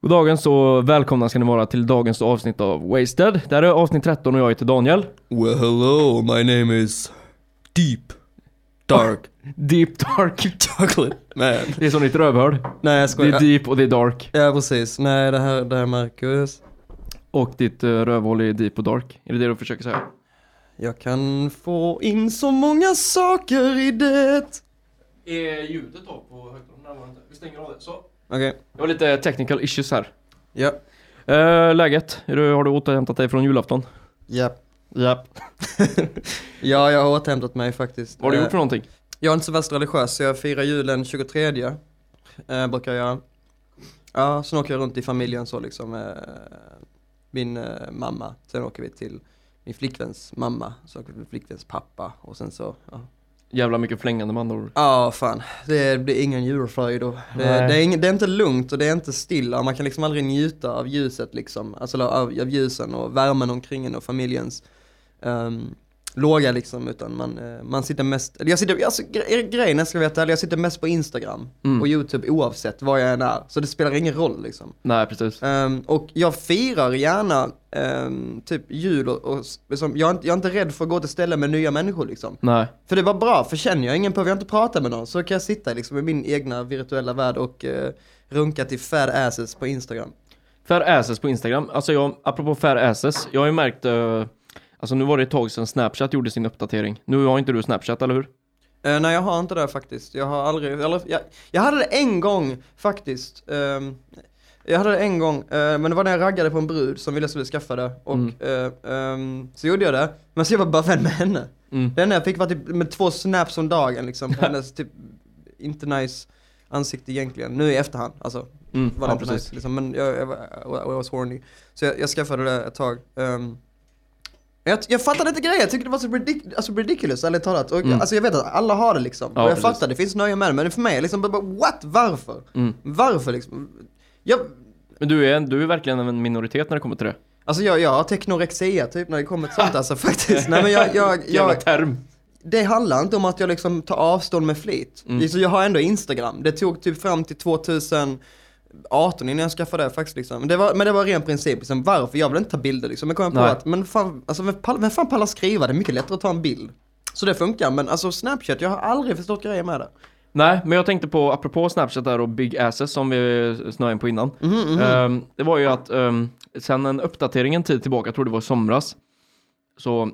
God dagens och välkomna ska ni vara till dagens avsnitt av Wasted. Det här är avsnitt 13 och jag heter Daniel. Well hello, my name is Deep Dark Deep Dark. Chocolate Man. Det är som ditt rövhål. Nej jag Det är skojar. deep och det är dark. Ja precis, nej det här, det här är Marcus. Och ditt uh, rövhål är deep och dark. Är det det du försöker säga? Jag kan få in så många saker i det. Är ljudet då på högtalaren? Vi stänger av det. Så. Okej, Jag har lite technical issues här. ja. Uh, läget? Är du, har du återhämtat dig från julafton? Ja. Ja. ja, jag har återhämtat mig faktiskt. Vad har du Eh, gjort för någonting? Jag är inte så värst religiös så jag firar julen 23 eh, Brukar jag göra Ja, sen åker jag runt i familjen så liksom eh, Min eh, mamma, sen åker vi till min flickväns mamma, så åker vi till flickväns pappa och sen så, ja Jävla mycket flängande med andra ord. Ja, fan. Det blir ingen julfröjd och det, det, är ing, det är inte lugnt och det är inte stilla. Man kan liksom aldrig njuta av ljuset liksom. Alltså av, av ljusen och värmen omkring en och familjens ehm, låga liksom. Utan man, eh, man sitter mest, jag sitter, alltså gre- grejen jag ska veta jag sitter mest på Instagram Mm. och YouTube oavsett var jag än är. Så det spelar ingen roll liksom. Nej, precis. Ehm, och jag firar gärna ehm, typ jul och, och liksom, jag, är inte, jag är inte rädd för att gå till ställen med nya människor liksom. Nej. För det var bra, för känner jag ingen behöver jag inte prata med någon så kan jag sitta liksom i min egna virtuella värld och eh, runka till fat asses på Instagram. Fair asses på Instagram. Alltså jag, apropå fair asses. Jag har ju märkt, eh, alltså nu var det ett tag sedan Snapchat gjorde sin uppdatering. Nu har inte du Snapchat, eller hur? Eh, nej jag har inte det faktiskt, jag har aldrig, eller jag, jag hade det en gång faktiskt. Ehm, jag hade det en gång, eh, men det var när jag raggade på en brud som ville att jag skulle skaffa det och Mm. eh, ehm, så gjorde jag det, men så jag var bara vän med henne. Mm. Enda jag fick var typ med två snaps om dagen liksom, på hennes typ inte nice ansikte egentligen, nu i efterhand alltså. Mm. var det Ja, inte precis. nice liksom, men jag, jag, var- I was horny. Så jag, jag skaffade det ett tag. Ehm, jag, jag fattade inte grejen, jag tyckte det var så ridic- alltså ridiculous ärligt talat. Och, Mm. Alltså jag vet att alla har det liksom. Ja, och jag precis. fattar, det finns nöje med det, men för mig är liksom bara, what? Varför? Mm. Varför liksom? Jag, Men du är, du är verkligen en minoritet när det kommer till det. alltså jag, jag har teknorexia typ när det kommer till sånt alltså faktiskt. Nej men jag, jag, jag, term. det handlar inte om att jag liksom tar avstånd med flit. Mm. Så jag har ändå Instagram. Det tog typ fram till 2018 innan jag skaffade det faktiskt liksom. Det var, men det var ren princip liksom, varför? Jag vill inte ta bilder liksom. Men kom jag på Nej. att, men fan, alltså vem, pall, vem fan pallar skriva? Det är mycket lättare att ta en bild. Så det funkar, men alltså Snapchat, jag har aldrig förstått grejer med det. Nej, men jag tänkte på, apropå Snapchat där och Big Asses som vi snöade in på innan. Mhm, mhm. Ehm, det var ju att um, sen en uppdatering en tid tillbaka, jag tror det var i somras. Så,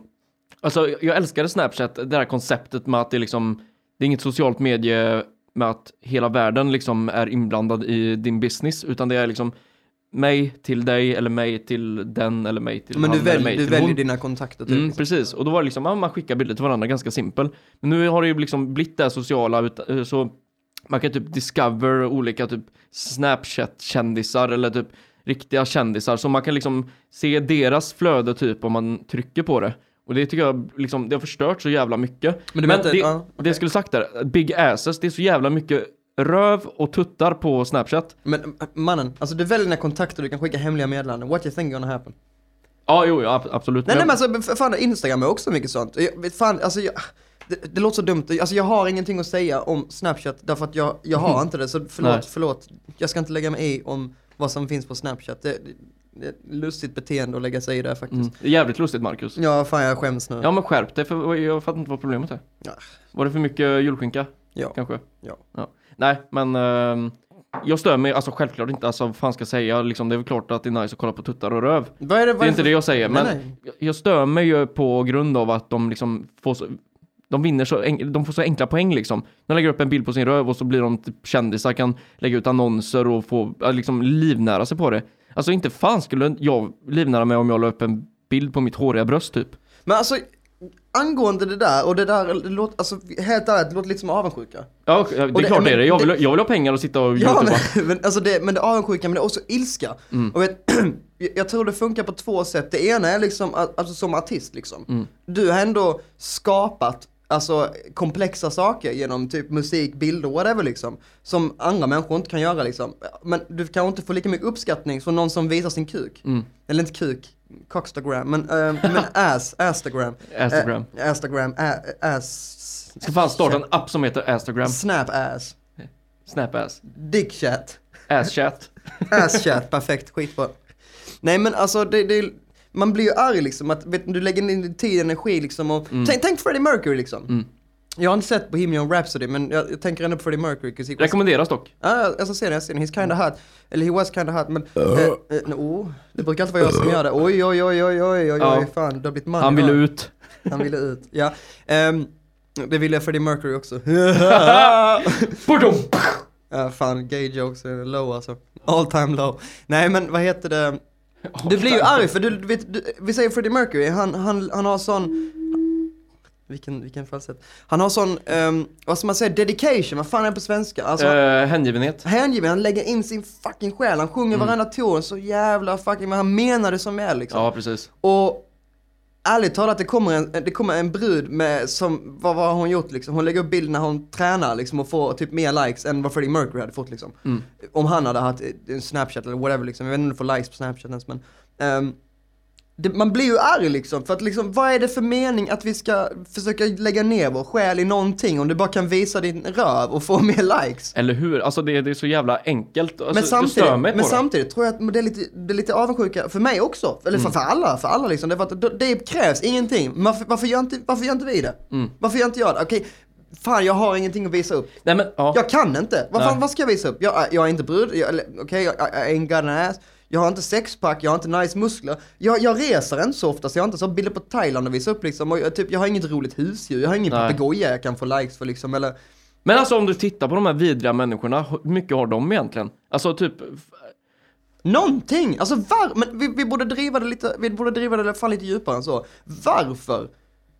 alltså jag älskade Snapchat, det här konceptet med att det liksom, det är inget socialt medie med att hela världen liksom är inblandad i din business, utan det är liksom mig till dig eller mig till den eller mig till men du, han eller välj, mig du till väljer hon. dina kontakter typ. Mm, precis, och då var det liksom, ja, man skickar bilder till varandra ganska simpel. Men nu har det ju liksom blivit det sociala, eh, så man kan typ discover olika typ Snapchat-kändisar eller typ riktiga kändisar, så man kan liksom se deras flöde typ om man trycker på det. Och det tycker jag liksom, det har förstört så jävla mycket. Men du Men det, inte, ja, det jag skulle sagt där, Big Asses, det är så jävla mycket röv och tuttar på Snapchat. Men mannen, alltså du väljer dina kontakter, du kan skicka hemliga meddelanden. What you think gonna happen? Ja, jo, ja, ab- absolut. Nej, nej Men- alltså, fan Instagram är också mycket sånt. Jag, fan, alltså, jag, det, det låter så dumt, alltså jag har ingenting att säga om Snapchat därför att jag, jag har inte det, så Nej. förlåt, förlåt. Jag ska inte lägga mig i om vad som finns på Snapchat. Det, lustigt beteende att lägga sig i det faktiskt. Mm, det är jävligt lustigt Marcus. Ja, fan jag skäms nu. Ja men skärp dig, för jag fattar inte vad problemet är. Ja. Var det för mycket julskinka? Ja. Kanske? Ja. Nej, men ehm, jag stör mig, alltså självklart inte, alltså vad fan ska jag säga, liksom, det är väl klart att det är nice att kolla på tuttar och röv. Vad är det, vad Det är inte det jag säger, men nej. jag- jag stör mig ju på grund av att de liksom får så, de vinner så, de får så enkla poäng liksom. De lägger upp en bild på sin röv och så blir de typ kändisar, kan lägga ut annonser och få, ja, liksom livnära sig på det. Alltså inte fan skulle jag livnära mig om jag la upp en bild på mitt håriga bröst typ. Men alltså, angående det där, och det där, det låter, alltså helt ärligt, det låter lite som avundsjuka. Ja, ja, det är det- klart men det är det. Jag vill, det- jag vill ha pengar och sitta och Ja youtuba. men, men, alltså det, men det är avundsjuka men det är också ilska. Mm. Och vet, jag- tror det funkar på två sätt. Det ena är liksom, alltså som artist liksom. Mm. Du har ändå skapat alltså komplexa saker genom typ musik, bilder, whatever liksom. Som andra människor inte kan göra liksom. Men du kan inte få lika mycket uppskattning som någon som visar sin kuk. Mm. Eller inte kuk, cockstagram, men, äh, men ass, astagram. Instagram. Äh, astagram, ä, ass. Ska fan starta en app som heter Instagram. Snap ass. Snapass. Dick chat. Asschat. Ass chat, perfekt, skitbra. Nej men alltså det, det, man blir ju arg liksom att vet, du lägger in tid, energi liksom och tänk, tänk Freddie Mercury liksom. Mm. Jag har inte sett Bohemian Rhapsody men jag, jag tänker ändå på Freddie Mercury. was- Rekommenderas dock. Ja, jag ska se den, jag ska se den. He's kinda hot. Eller he was kinda hot men... eh, eh, oh, det brukar inte vara jag som gör det. Oj oj oj oj oj oj Ja. oj fan, du har blivit man. Han ville ut. Han ville ut, ja. Ehm, det ville Freddie Mercury också. Ja, fan, gay jokes är low alltså. All time low. Nej men vad heter det? Du blir ju arg för du, vet, du, vi säger Freddie Mercury, han, han, han har sån vilken, vilken falsett. Han har sån, um, vad ska man säga, dedication, vad fan är det på svenska? Alltså, Eh, hängivenhet. hängiven, han lägger in sin fucking själ, han sjunger varenda ton så jävla fucking, men han menar det som är liksom. Ja, precis. Och ärligt talat, det kommer en, det kommer en brud med, som, vad, vad har hon gjort liksom? Hon lägger upp bild när hon tränar liksom och får typ mer likes än vad Freddie Mercury hade fått liksom. Mm. Om han hade haft en Snapchat eller whatever liksom, jag vet inte om du får likes på Snapchat ens men. ehm, det, man blir ju arg liksom, för att liksom, vad är det för mening att vi ska försöka lägga ner vår själ i någonting om du bara kan visa din röv och få mer likes? Eller hur? Alltså det, det är så jävla enkelt. Alltså, men samtidigt, på men det. samtidigt tror jag att det är lite, det är lite avundsjuka för mig också. Eller för, Mm. för alla, för alla liksom. Det, för att det, det krävs ingenting. Varför, varför, gör inte, varför gör inte vi det? Mm. Varför gör inte jag det? Okej, fan jag har ingenting att visa upp. Nej men, ja. Jag kan inte. Vad, fan, vad ska jag visa upp? Jag, jag är inte brud, jag- okej, jag, jag är an ass. Jag har inte sexpack, jag har inte nice muskler. Jag, jag reser inte så ofta så jag har inte så bilder på Thailand att visa upp liksom. Och jag, typ, jag har inget roligt husdjur, jag har ingen papegoja jag kan få likes för liksom. Eller, Men alltså om du tittar på de här vidriga människorna, hur mycket har de egentligen? Alltså typ, Någonting! Alltså var, men vi, vi borde driva det lite, vi borde driva det fall lite djupare än så. Varför?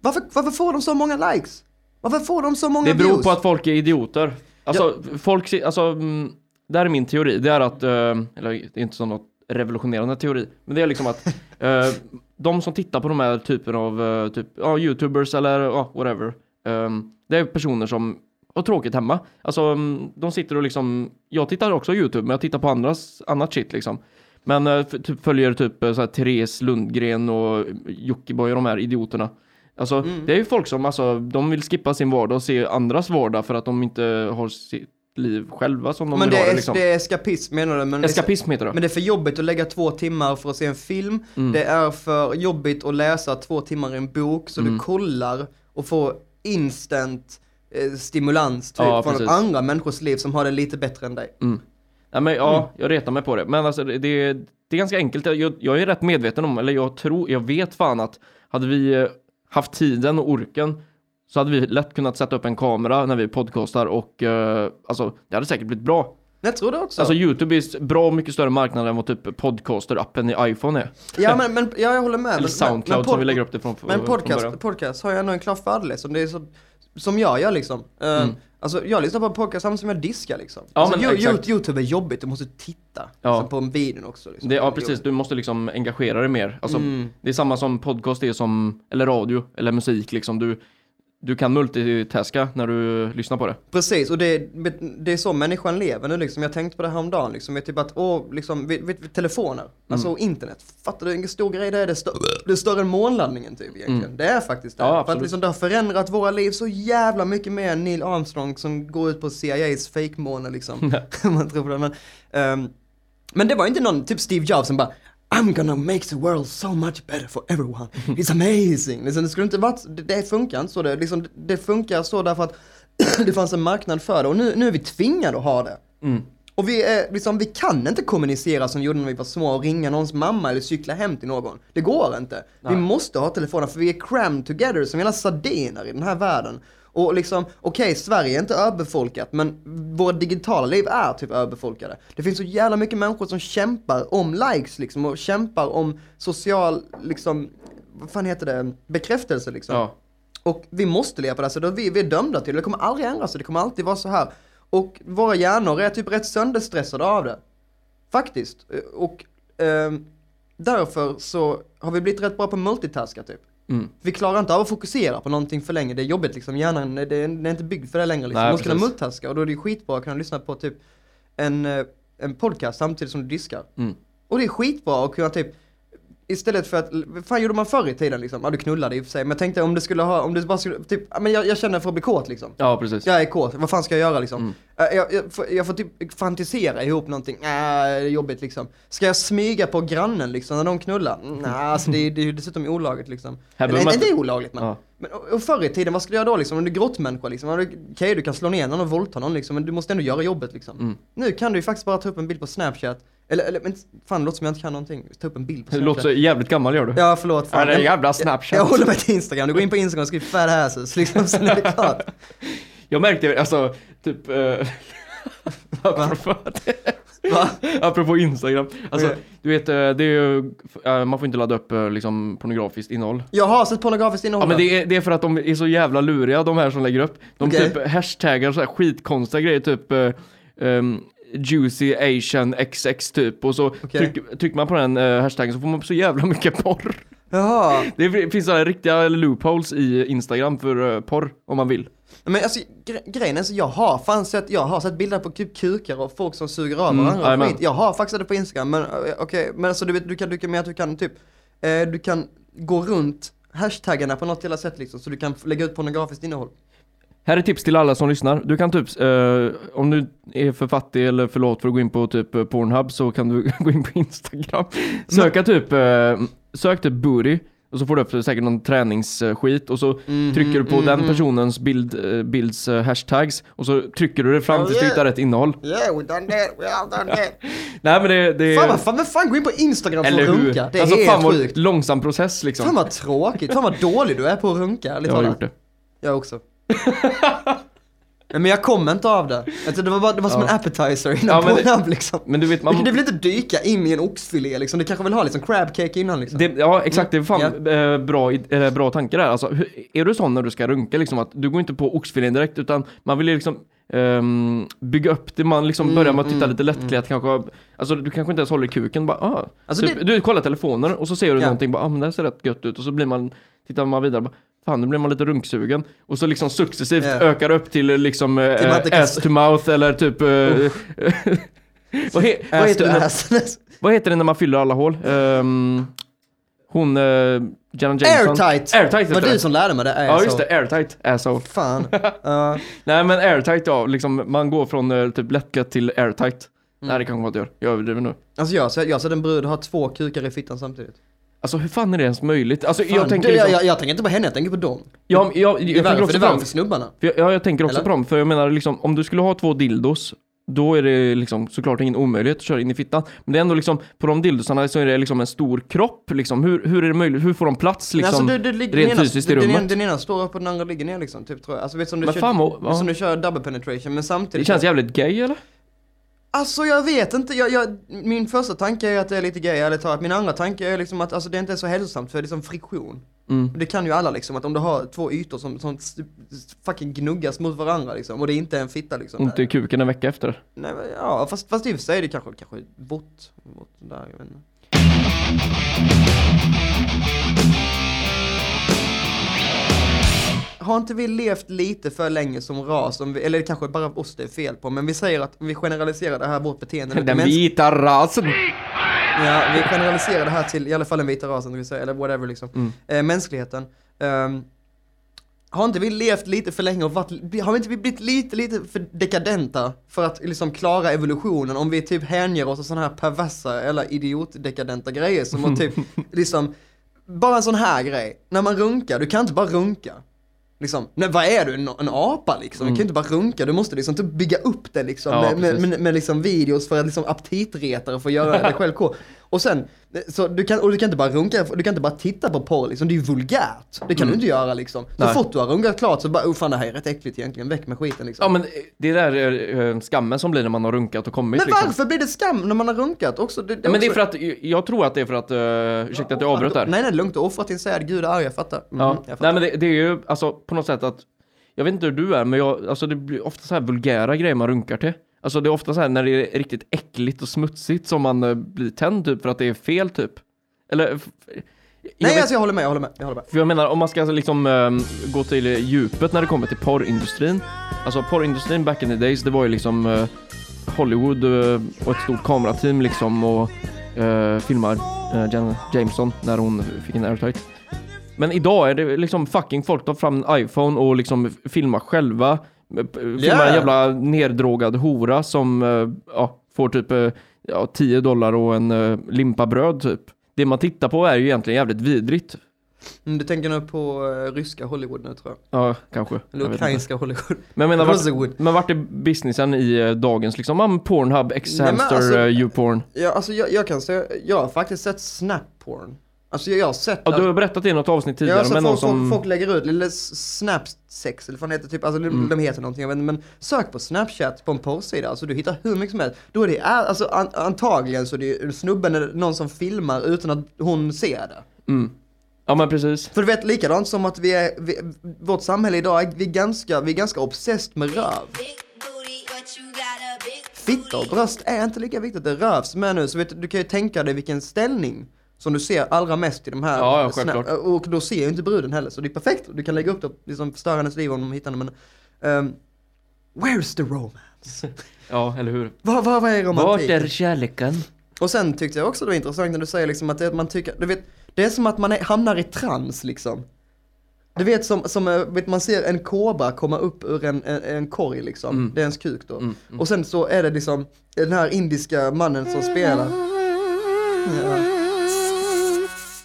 Varför, varför får de så många likes? Varför får de så många det beror views? på att folk är idioter. Alltså folk, se- alltså, mm, det här är min teori. Det är att, eh, eller det är inte så något revolutionerande teori, men det är liksom att eh, de som tittar på de här typen av, eh, typ, ja, youtubers eller ja, whatever. eh, det är personer som har tråkigt hemma. Alltså mm, de sitter och liksom, jag tittar också youtube, men jag tittar på andras, annat shit liksom. Men eh, typ följer typ eh, så här Therese Lundgren och Jockiboi och de här idioterna. Alltså Mm. det är ju folk som alltså, de vill skippa sin vardag och se andras vardag för att de inte har sitt liv själva som de men vill det ha det är, liksom. det är eskapism menar du? Men Eskapism heter det. Men det är för jobbigt att lägga två timmar för att se en film. Mm. Det är för jobbigt att läsa två timmar i en bok så Mm. du kollar och får instant eh, stimulans typ Ja, från andra människors liv som har det lite bättre än dig. Mm. Nej, men ja, Mm. jag retar mig på det. Men alltså det, det, det är ganska enkelt. Jag, jag är rätt medveten om, eller jag tror, jag vet fan att hade vi eh, haft tiden och orken så hade vi lätt kunnat sätta upp en kamera när vi podcastar och eh, alltså det hade säkert blivit bra. Jag tror det också. Alltså Youtube är bra mycket större marknad än vad typ podcaster-appen i iPhone är. ja, men, men ja, jag håller med. Eller men, Soundcloud men, som pod- vi lägger upp det från, Men från podcast, början. podcast har jag ändå en klar fördel som det är så, som jag gör liksom. Eh, Mm. Alltså jag lyssnar på podcast samtidigt som jag diskar liksom. Ja, alltså, men Yo- exakt. Youtube är jobbigt, du måste titta Ja. liksom, på en videon också. Liksom. Det, ja precis, du måste liksom engagera dig mer. Alltså, Mm. Det är samma som podcast är som, eller radio, eller musik liksom. Du, du kan multitaska när du lyssnar på det. Precis, och det, det är så människan lever nu liksom. Jag tänkte på det häromdagen liksom, med typ att, åh, liksom, vid, vid telefoner, alltså Mm. internet. Fattar du vilken stor grej det är? Det är, stö det är större än månladdningen typ egentligen. Mm. Det är faktiskt det. Ja, För att liksom, det har förändrat våra liv så jävla mycket mer än Neil Armstrong som går ut på CIAs fake-måne liksom. Om man tror på det. Men, ehm, men det var inte någon, typ Steve Jobs som bara I'm gonna make the world so much better for everyone. It's amazing. Liksom, det skulle inte varit, det, det funkar inte så. Det, liksom, det funkar så därför att det fanns en marknad för det och nu, nu är vi tvingade att ha det. Mm. Och vi, är, liksom, vi kan inte kommunicera som vi gjorde när vi var små och ringa någons mamma eller cykla hem till någon. Det går inte. Nej. Vi måste ha telefoner för vi är crammed together som hela sardiner i den här världen. Och liksom, okej, Sverige är inte överbefolkat, men våra digitala liv är typ överbefolkade. Det finns så jävla mycket människor som kämpar om likes liksom, och kämpar om social, liksom, vad fan heter det, bekräftelse liksom. Ja. Och vi måste leva på det här sättet, vi, vi är dömda till det, det kommer aldrig ändras, det kommer alltid vara så här. Och våra hjärnor är typ rätt sönderstressade av det. Faktiskt. Och ehm, därför så har vi blivit rätt bra på multitaska typ. Mm. Vi klarar inte av att fokusera på någonting för länge, det är jobbigt liksom, hjärnan det är, den är inte byggd för det längre liksom. Nej, Man måste kunna multitaska och då är det skitbra att kunna lyssna på typ en, eh, en podcast samtidigt som du diskar. Mm. Och det är skitbra att kunna typ Istället för att, vad fan gjorde man förr i tiden liksom? Ja du knullade i och för sig, men jag tänkte om du skulle ha, om du bara skulle, typ, men jag, jag känner för att bli kåt liksom. Ja, precis. Jag är kåt, vad fan ska jag göra liksom? Mm. Eh, Jag, jag, får- jag får typ fantisera ihop någonting, det är jobbigt liksom. Ska jag smyga på grannen liksom när de knullar? Nej, alltså det, är- det är ju dessutom olagligt liksom. Här Eller, man inte inte- olagligt men. Ja. men och, och förr i tiden, vad skulle jag då liksom? Om du är grottmänniska liksom? Okej, du kan slå ner någon och våldta någon liksom, men du måste ändå göra jobbet liksom. Mm. Nu kan du ju faktiskt bara ta upp en bild på snapchat, eller, eller men fan det låter som jag inte kan någonting. Ta upp en bild på snapchat. låter så jävligt gammal gör du. Ja förlåt. Ja, det är Jag- jävla jag, Snapchat. jag håller mig till Instagram, du går in på Instagram och skriver fat asses liksom, så är det klart. Jag märkte, alltså, typ, eh, apropå, Va? apropå Instagram. Alltså, Okej. du vet, eh, det är ju, eh, man får inte ladda upp liksom pornografiskt innehåll. Jag har sett pornografiskt innehåll. Ja men det är, det är för att de är så jävla luriga de här som lägger upp. De Okej. typ hashtaggar så här skitkonstiga grejer typ ehm, Juicy Asian XX typ och så tryck, trycker man på den uh, hashtaggen så får man så jävla mycket porr. Jaha. Det finns sådana riktiga loopholes i Instagram för eh, porr om man vill. Men alltså gre grejen är så jag har fan sett, jag har sett bilder på typ kukar och folk som suger av Mm, varandra skit. Jag har faktiskt det på Instagram men eh, okej, men alltså du vet, du kan, du kan, med att du kan typ, eh, du kan gå runt hashtaggarna på något jävla sätt liksom så du kan lägga ut pornografiskt innehåll. Här är tips till alla som lyssnar. Du kan typ, eh, om du är för fattig eller för lat för att gå in på typ eh, Pornhub så kan du gå in på Instagram. Söka typ, eh, sök typ booty och så får du upp säkert någon träningsskit och så Mhm, trycker du på den mhm. personens bild, eh, bilds eh, hashtags och så trycker du det fram Oh, tills du hittar rätt innehåll. Yeah, we done that, we have done that. Nej men det, det Fan vad fan, men fan gå in på Instagram för eller att hur? runka. Det är alltså helt fan vad sjukt. långsam process liksom. Fan vad tråkigt, fan vad dålig du är på att runka, jag har gjort det. Jag också. Men jag kom inte av det. Alltså, det var, bara, det var som Ja. en appetizer innan Ja, det- Pornhub liksom. Men du vet Man... Du vill inte dyka in i en oxfilé liksom, du kanske vill ha liksom crab cake innan liksom. Det, ja exakt, det är fan Ja. eh, bra, eller bra tankar där. Alltså, hur, är du sån när du ska runka liksom att du går inte på oxfilén direkt utan man vill ju liksom ehm, bygga upp det, man liksom Mm, börjar med att titta mm, lite lättklätt kanske. Alltså du kanske inte ens håller i kuken, bara ah. Alltså, typ, det- Du kollar telefonen och så ser du Ja. någonting, bara ah men det här ser rätt gött ut och så blir man, tittar man vidare, bara, fan nu blir man lite runksugen. Och så liksom successivt Ja. ökar upp till eh, liksom eh, Till kan- ass to mouth eller typ eh, vad, he, vad, heter ass. vad heter det när man fyller alla hål? Ehm, hon, uh, Jenna Jameson. Airtight! Airtight var det. du som lärde mig det, är Ja just det, airtight asshole. Fan. Ja. Nej men airtight ja, liksom man går från eh, typ lättgött till airtight. Nej det kanske man inte gör, jag överdriver nu. alltså jag, så jag har sett en brud ha två kukar i fittan samtidigt. Alltså hur fan är det ens möjligt? Alltså Fan, jag tänker du, liksom, jag, jag, jag tänker inte på henne, jag tänker på dem. ja, jag, jag, Det är jag värre, för för snubbarna. För jag, ja, jag tänker också Eller? på dem, för jag menar liksom om du skulle ha två dildos då är det liksom såklart ingen omöjlighet att köra in i fittan. Men det är ändå liksom, på de dildosarna så är det liksom en stor kropp liksom. Hur, hur är det möjligt? Hur får de plats Men liksom? alltså, det, ligger- rent ena, fysiskt i rummet? den, den ena står upp och den andra ligger ner liksom, typ tror jag. Alltså vet som du Men kör, fan, som du kör double penetration, men samtidigt... Det känns jävligt gay eller? Alltså jag vet inte, jag, jag, min första tanke är att det är lite gay ärligt talat. Min andra tanke är liksom att alltså, det inte är så hälsosamt för det är som friktion. Mm. Det kan ju alla liksom, att om du har två ytor som, som fucking gnuggas mot varandra liksom, och det inte är en fitta liksom. Ont i kuken en vecka efter. Nej, men, ja, fast, fast i och för sig är det kanske, kanske bort, bort där, jag vet inte. Har inte vi levt lite för länge som ras, om vi, eller det kanske bara oss det är fel på, men vi säger att vi generaliserar det här vårt beteende Den vita rasen! Ja, vi generaliserar det här till i alla fall den vita rasen, säga, eller whatever liksom. Mm. Eh, mänskligheten. Ehm, har inte vi levt lite för länge och varit, har inte vi blivit lite, lite för dekadenta för att liksom klara evolutionen om vi typ hänger oss åt sådana här perversa eller idiotdekadenta grejer som att typ, liksom, bara en sån här grej. När man runkar, du kan inte bara runka. Liksom, nej, vad är du? En, en apa liksom? Du kan ju inte bara runka, du måste liksom typ bygga upp det liksom Ja, med, med, med, med liksom videos för att liksom aptitretare att göra dig själv cool. Och sen, så du kan, och du kan inte bara runka, du kan inte bara titta på porr liksom, det är ju vulgärt. Det kan du inte göra liksom. Så Nej. fort du har runkat klart så bara, oh fan det här är rätt äckligt egentligen, väck med skiten liksom. Ja men det är där eh, skammen som blir när man har runkat och kommit men liksom. varför blir det skam när man har runkat också? Det, Ja, men det är också- för att, jag tror att det är för att, uh, ursäkta att jag avbröt där. Nej nej, lugnt, offrat din säd, gud är arg, jag fattar. Mm, Ja. jag fattar. Nej men det, det är ju alltså på något sätt att Jag vet inte hur du är men jag, alltså det blir ofta så här vulgära grejer man runkar till Alltså det är ofta så här när det är riktigt äckligt och smutsigt som man eh, blir tänd typ för att det är fel typ Eller f- Nej vet- alltså jag håller med, jag håller med, jag håller med. För jag menar, om man ska liksom ehm, gå till djupet när det kommer till porrindustrin. Alltså porrindustrin back in the days, det var ju liksom eh, Hollywood eh, och ett stort kamerateam liksom och uh, filmar uh, Jan Jameson när hon fick en airtight. Men idag är det liksom fucking folk tar fram en iPhone och liksom filmar själva. Eh, Filmar Ja. en jävla neddrogad hora som eh, ja, får typ eh, ja, 10 dollar och en uh, limpa bröd typ. Det man tittar på är ju egentligen jävligt vidrigt. Mm, Du tänker nu på eh, ryska Hollywood nu tror jag. Ja, kanske. Eller ukrainska Hollywood. Men menar, vart, men vart är businessen i eh, dagens liksom, um, Pornhub, X-Hamster, alltså- eh, YouPorn? Ja, alltså jag, jag kan säga, jag har faktiskt sett snap-porn. Alltså jag, har sett Ja, du har berättat i något avsnitt Ja, tidigare, alltså men folk, någon som... folk, lägger ut lilla snapsex eller vad heter, typ, alltså Mm. de heter någonting, jag vet inte, men sök på snapchat på en porrsida, alltså du hittar hur mycket som helst. Då är det, alltså an, antagligen så är det ju snubben eller någon som filmar utan att hon ser det. Mm. Ja men precis. För du vet, likadant som att vi är, vi, vårt samhälle idag, är, vi är ganska, vi är ganska obsessed med röv. Fitta och bröst är inte lika viktigt, det rövs med nu, så vet du, du kan ju tänka dig vilken ställning som du ser allra mest i de här Ja, ja, självklart. och då ser ju inte bruden heller, så det är perfekt, du kan lägga upp det och liksom förstöra hennes liv om de hittar den, men um, Where's the romance? Ja, eller hur? Vad, vad, vad är Vart romantiken? är kärleken? Och sen tyckte jag också det var intressant när du säger liksom att det, att man tycker, du vet, det är som att man är, hamnar i trans liksom. Du vet som, som eh, vet, man ser en kobra komma upp ur en, en, en korg liksom, Mm. det är ens kuk då. Mm, mm. Och sen så är det liksom den här indiska mannen som spelar. Ja,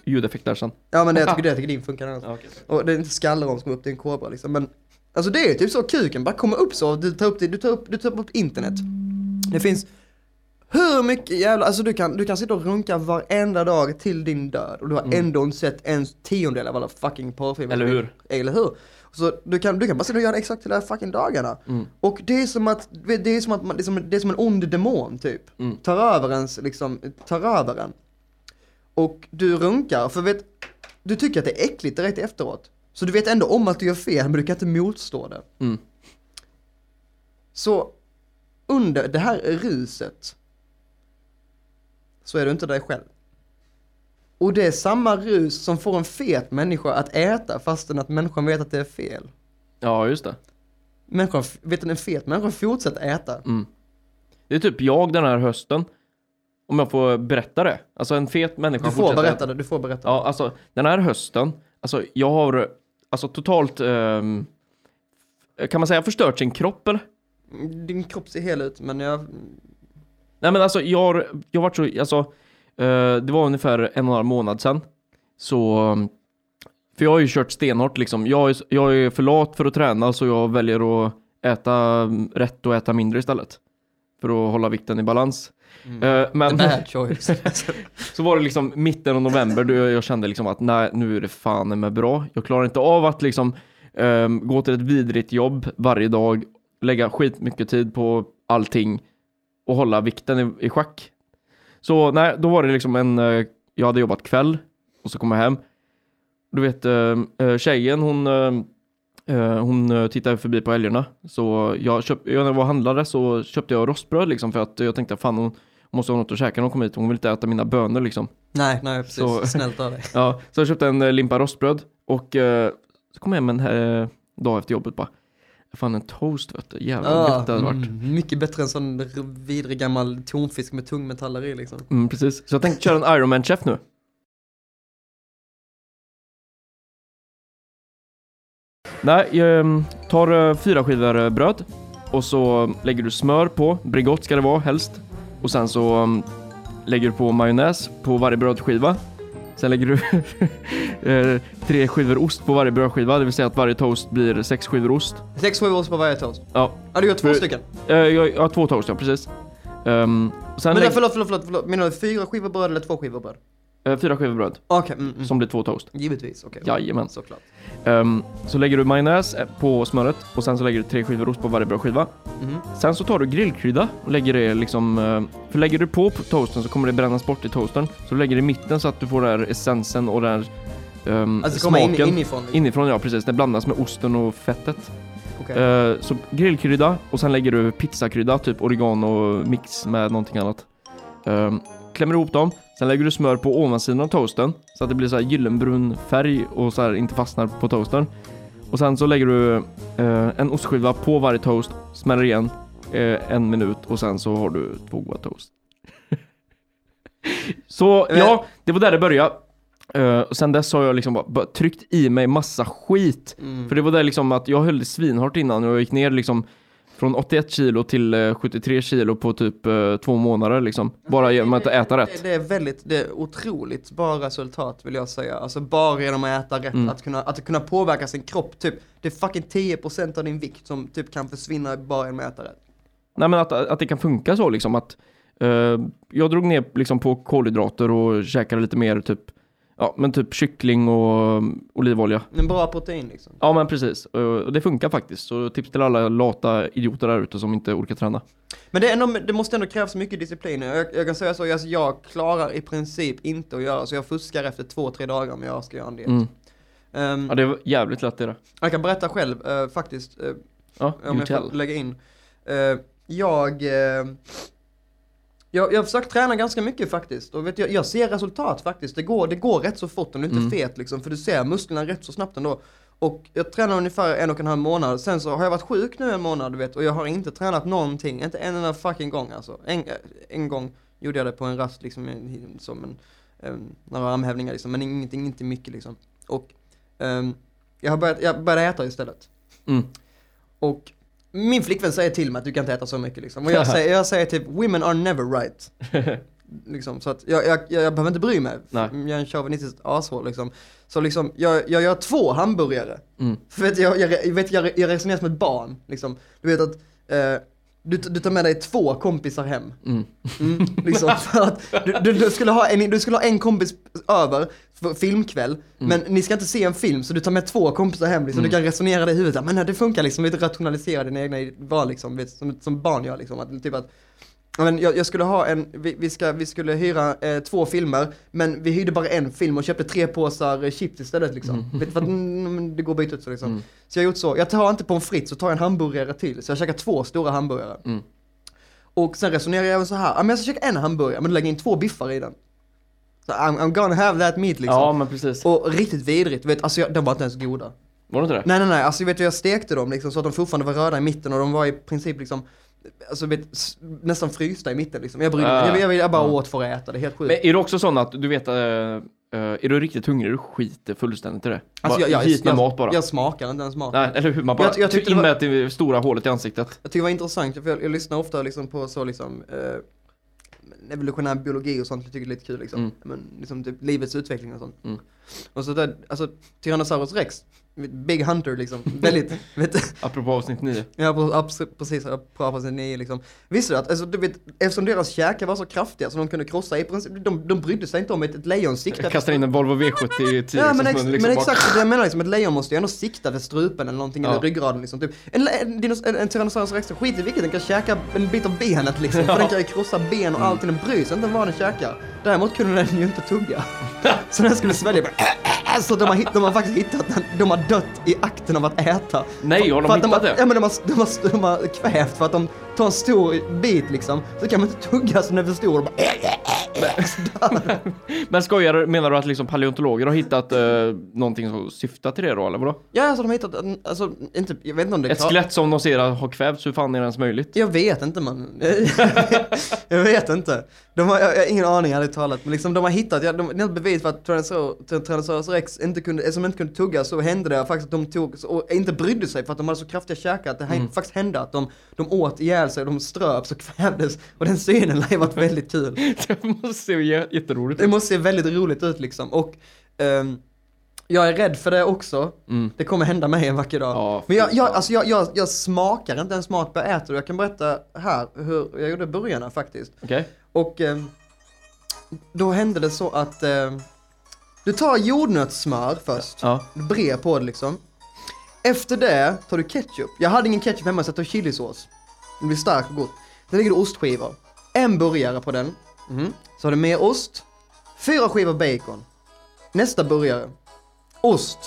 Ljudeffekt där sen. ja men det, jag tycker det, jag tycker din funkar annars. Ja, okej. Och det är inte skallar om som går upp, det är en kobra liksom. Men alltså det är typ så, kuken bara kommer upp så, du tar upp det, du tar upp, du tar upp internet. Det finns hur mycket jävla, alltså du kan, du kan sitta och runka varenda dag till din död och du har ändå inte sett en tiondel av alla fucking porrfilmer. Eller hur? Eller hur? Så du kan, du kan bara sitta och göra det exakt till de här fucking dagarna. Mm. Och det är som att, det är som att man, det är som, det är som en ond demon typ. Mm. Tar över ens, liksom, tar över en. Och du runkar, för vet, du tycker att det är äckligt direkt efteråt. Så du vet ändå om att du gör fel, men du kan inte motstå det. Mm. Så under det här ruset så är du inte dig själv. Och det är samma rus som får en fet människa att äta fastän att människan vet att det är fel. Ja, just det. Människan, vet en fet människa fortsätter äta. Mm. Det är typ jag den här hösten. Om jag får berätta det. Alltså en fet människa Du får berätta det, du får berätta. Ja, alltså den här hösten, alltså jag har alltså totalt, ehm, kan man säga förstört sin kropp eller? Din kropp ser hel ut, men jag... Nej men alltså jag har, jag har varit så, alltså eh, det var ungefär en och en halv månad sedan. Så, för jag har ju kört stenhårt liksom. Jag är, jag är för lat för att träna så jag väljer att äta rätt och äta mindre istället. För att hålla vikten i balans. Eh, men Bad choice. så var det liksom mitten av november då jag kände liksom att nej, nu är det fan med bra. Jag klarar inte av att liksom ehm, gå till ett vidrigt jobb varje dag, lägga skitmycket tid på allting och hålla vikten i, i schack. Så nej, då var det liksom en, eh, jag hade jobbat kväll och så kom jag hem. Du vet, uh, tjejen hon, eh, hon eh, tittade förbi på älgarna. Så jag köpte, jag när jag var och handlade så köpte jag rostbröd liksom för att jag tänkte fan hon måste ha något att käka när hon kom hit. Hon vill inte äta mina bönor liksom. nej, nej precis. Så- Snällt av dig. Ja, så jag köpte en eh, limpa rostbröd och eh, så kom jag hem en eh, dag efter jobbet bara. Fan en toast vet du, jävlar vad gött det hade varit. mm, mycket bättre än sån vidrig gammal tonfisk med tungmetaller i liksom. Mm, precis. Så jag tänkte köra en Ironman chef nu. Nej, jag ehm, tar fyra skivor bröd och så lägger du smör på, Bregott ska det vara helst. Och sen så ehm, lägger du på majonnäs på varje brödskiva. Sen lägger du eh, tre skivor ost på varje brödskiva, det vill säga att varje toast blir sex skivor ost. Sex, sju års på varje toast. Ja, Ja, du gör två För- stycken. eh, jag, jag har två toast ja, precis. Um, sen Men lägg, förlåt, förlåt, förlåt, förlåt. Menar du fyra skivor bröd eller två skivor bröd? Eh, fyra skivor bröd Okej, mm, mm. som blir två toast. Givetvis, okej. Jajamän. Såklart. Ehm, så lägger du majonnäs eh, på smöret och sen så lägger du tre skivor ost på varje brödskiva. Mhm. Sen så tar du grillkrydda och lägger det liksom, eh, för lägger du på på toasten så kommer det brännas bort i toastern. Så du lägger det i mitten så att du får den här essensen och den här ehm, Alltså komma in, smaken. inifrån. liksom. Inifrån ja, precis. Det blandas med osten och fettet. Okej. Eh, så grillkrydda och sen lägger du pizzakrydda, typ oregano mix med någonting annat. Ehm, klämmer ihop dem, sen lägger du smör på ovansidan av toasten så att det blir så här gyllenbrun färg och så här inte fastnar på toasten. Och sen så lägger du eh, en ostskiva på varje toast, smäller igen eh, en minut och sen så har du två goda toast. så ja, det var där det började. Eh, och sen dess har jag liksom bara, bara tryckt i mig massa skit. Mm. För det var där liksom att jag höll det svinhårt innan och jag gick ner liksom från 81 kilo till eh, 73 kilo på typ eh, två månader liksom. Bara genom att äta rätt. Det, är väldigt, det är otroligt bra resultat vill jag säga. Alltså bara genom att äta rätt, Mm. att, kunna, att kunna påverka sin kropp. Typ, det är fucking 10% av din vikt som typ kan försvinna bara genom att äta rätt. Nej men att, att det kan funka så liksom att eh, jag drog ner liksom på kolhydrater och käkade lite mer typ Ja men typ kyckling och um, olivolja. En bra protein liksom. Ja men precis. Och det funkar faktiskt. Så tips till alla lata idioter där ute som inte orkar träna. Men det, ändå, det måste ändå krävas mycket disciplin. Jag, jag kan säga så, alltså, jag klarar i princip inte att göra så. Jag fuskar efter två, tre dagar om jag ska göra en diet. Mm. Ehm, Ja det är jävligt lätt det där. Jag kan berätta själv eh, faktiskt, eh, Ja, om jag får lägga in. Eh, jag, jag, jag har försökt träna ganska mycket faktiskt. Och vet, jag, jag ser resultat faktiskt. Det går, det går rätt så fort om du inte Mm. är fet liksom. För du ser musklerna rätt så snabbt ändå. Och jag tränar ungefär en och en halv månad. Sen så har jag varit sjuk nu en månad du vet. Och jag har inte tränat någonting. Inte en enda fucking gång alltså. En, en gång gjorde jag det på en rast liksom. Som en, en, några armhävningar liksom. Men ingenting, inte mycket liksom. Och ehm, jag har börjat, jag började äta istället. Mm. Och min flickvän säger till mig att du kan inte äta så mycket liksom. Och jag säger, jag säger typ, women are never right. liksom, så att jag, jag, jag, behöver inte bry mig. Nej. Jag är en chauvinistisk ashål liksom. Så liksom, jag, jag gör två hamburgare. Mm. För vet, jag, jag, jag, vet, jag, jag resonerar som ett barn liksom. Du vet att, eh, du, du tar med dig två kompisar hem. Mm. Mm, liksom, för att du, du, du, skulle ha en, du skulle ha en kompis över filmkväll, men ni ska inte se en film så du tar med två kompisar hem liksom. Du kan resonera det i huvudet, men nej, det funkar liksom, lite rationalisera dina egna val liksom, vet, som, som barn gör liksom. Att, typ att, men jag, jag skulle ha en, vi, vi, ska, vi skulle hyra eh, två filmer, men vi hyrde bara en film och köpte tre påsar eh, chips istället liksom. Vet, för att, mm, men det går att byta ut så liksom. Mm. Så jag har gjort så, jag tar inte pommes frites så tar jag en hamburgare till, så jag käkar två stora hamburgare. Mm. Och sen resonerar jag även så här, men jag ska käka en hamburgare, men du lägger in två biffar i den. I'm, I'm gonna have that meat liksom. Ja men precis. Och riktigt vidrigt, vet, alltså jag, de var inte ens goda. Var det inte det? Nej nej nej, alltså vet du jag stekte dem liksom så att de fortfarande var röda i mitten och de var i princip liksom Alltså vet, nästan frysta i mitten liksom. Jag brydde mig, Ah. jag, jag, jag bara Ja. åt för att äta, det är helt sjukt. Men är du också sån att du vet, eh, är du riktigt hungrig, du skiter fullständigt i det? Alltså, jag, jag, hit med jag, mat bara. jag smakar inte ens mat. Nej, eller hur? Man bara Jag- jag in det var- med det stora hålet i ansiktet. Jag tycker det var intressant, för jag, jag lyssnar ofta liksom på så liksom eh, evolutionär biologi och sånt, jag tycker det är lite kul liksom. Mm. Men liksom typ livets utveckling och sånt. Mm. Och så där, alltså Tyrannosaurus rex, Big Hunter liksom, väldigt, vet Apropå avsnitt 9. Ja på- abs- precis, bra på sin nio liksom. Visste du att, alltså, du vet, eftersom deras käkar var så kraftiga så de kunde krossa i princip, de, de brydde sig inte om ett, ett lejon siktade Kastar in en Volvo V70 i 10 Ja men, ex, liksom men bara- exakt det jag menar liksom, ett lejon måste ju ändå sikta vid strupen eller någonting, Ja. eller ryggraden liksom. Typ. En, en, en, en Tyrannosaurus rex, skit i vilket, den kan käka en bit av benet liksom. För Ja. den kan ju krossa ben och allting, den bryr sig inte om vad den käkar. Däremot kunde den ju inte tugga. så den skulle svälja bara, Så de har, de har faktiskt hittat den, de har dött i akten av att äta. Nej, har de hittat har, det? Ja men de har, de, har, de har kvävt för att de tar en stor bit liksom, så kan man inte tugga så den är för stor och bara den. Men skojar menar du att liksom paleontologer har hittat eh, någonting som syftar till det då, eller vadå? Ja alltså de har hittat, alltså inte, jag vet inte om det är Ett skelett som de ser har kvävts, hur fan är det ens möjligt? Jag vet inte man. jag vet inte. De har, jag, jag har ingen aning ärligt talat. Men liksom de har hittat, ja, de, det är ett bevis för att Tyrannosaurus rex inte kunde, som inte kunde tugga så hände det faktiskt att de tog, och inte brydde sig för att de hade så kraftiga käkar att det mm. faktiskt hände att de, de åt ihjäl sig, de ströps och kvävdes. Och den synen ju varit väldigt kul. Det måste se jä- jätteroligt Det ut. måste se väldigt roligt ut liksom. Och ehm, jag är rädd för det också. Mm. Det kommer hända mig en vacker dag. Ja, Men jag, jag, alltså jag, jag, jag smakar inte ens mat på jag äter. Jag kan berätta här hur jag gjorde början faktiskt. Okej? Och eh, då hände det så att eh, du tar jordnötssmör först, Ja. du brer på det liksom. Efter det tar du ketchup. Jag hade ingen ketchup hemma så jag tog chilisås. Det blir starkt och gott. Sen lägger du ostskivor. En burgare på den. Mhm. Så har du mer ost. Fyra skivor bacon. Nästa burgare. Ost.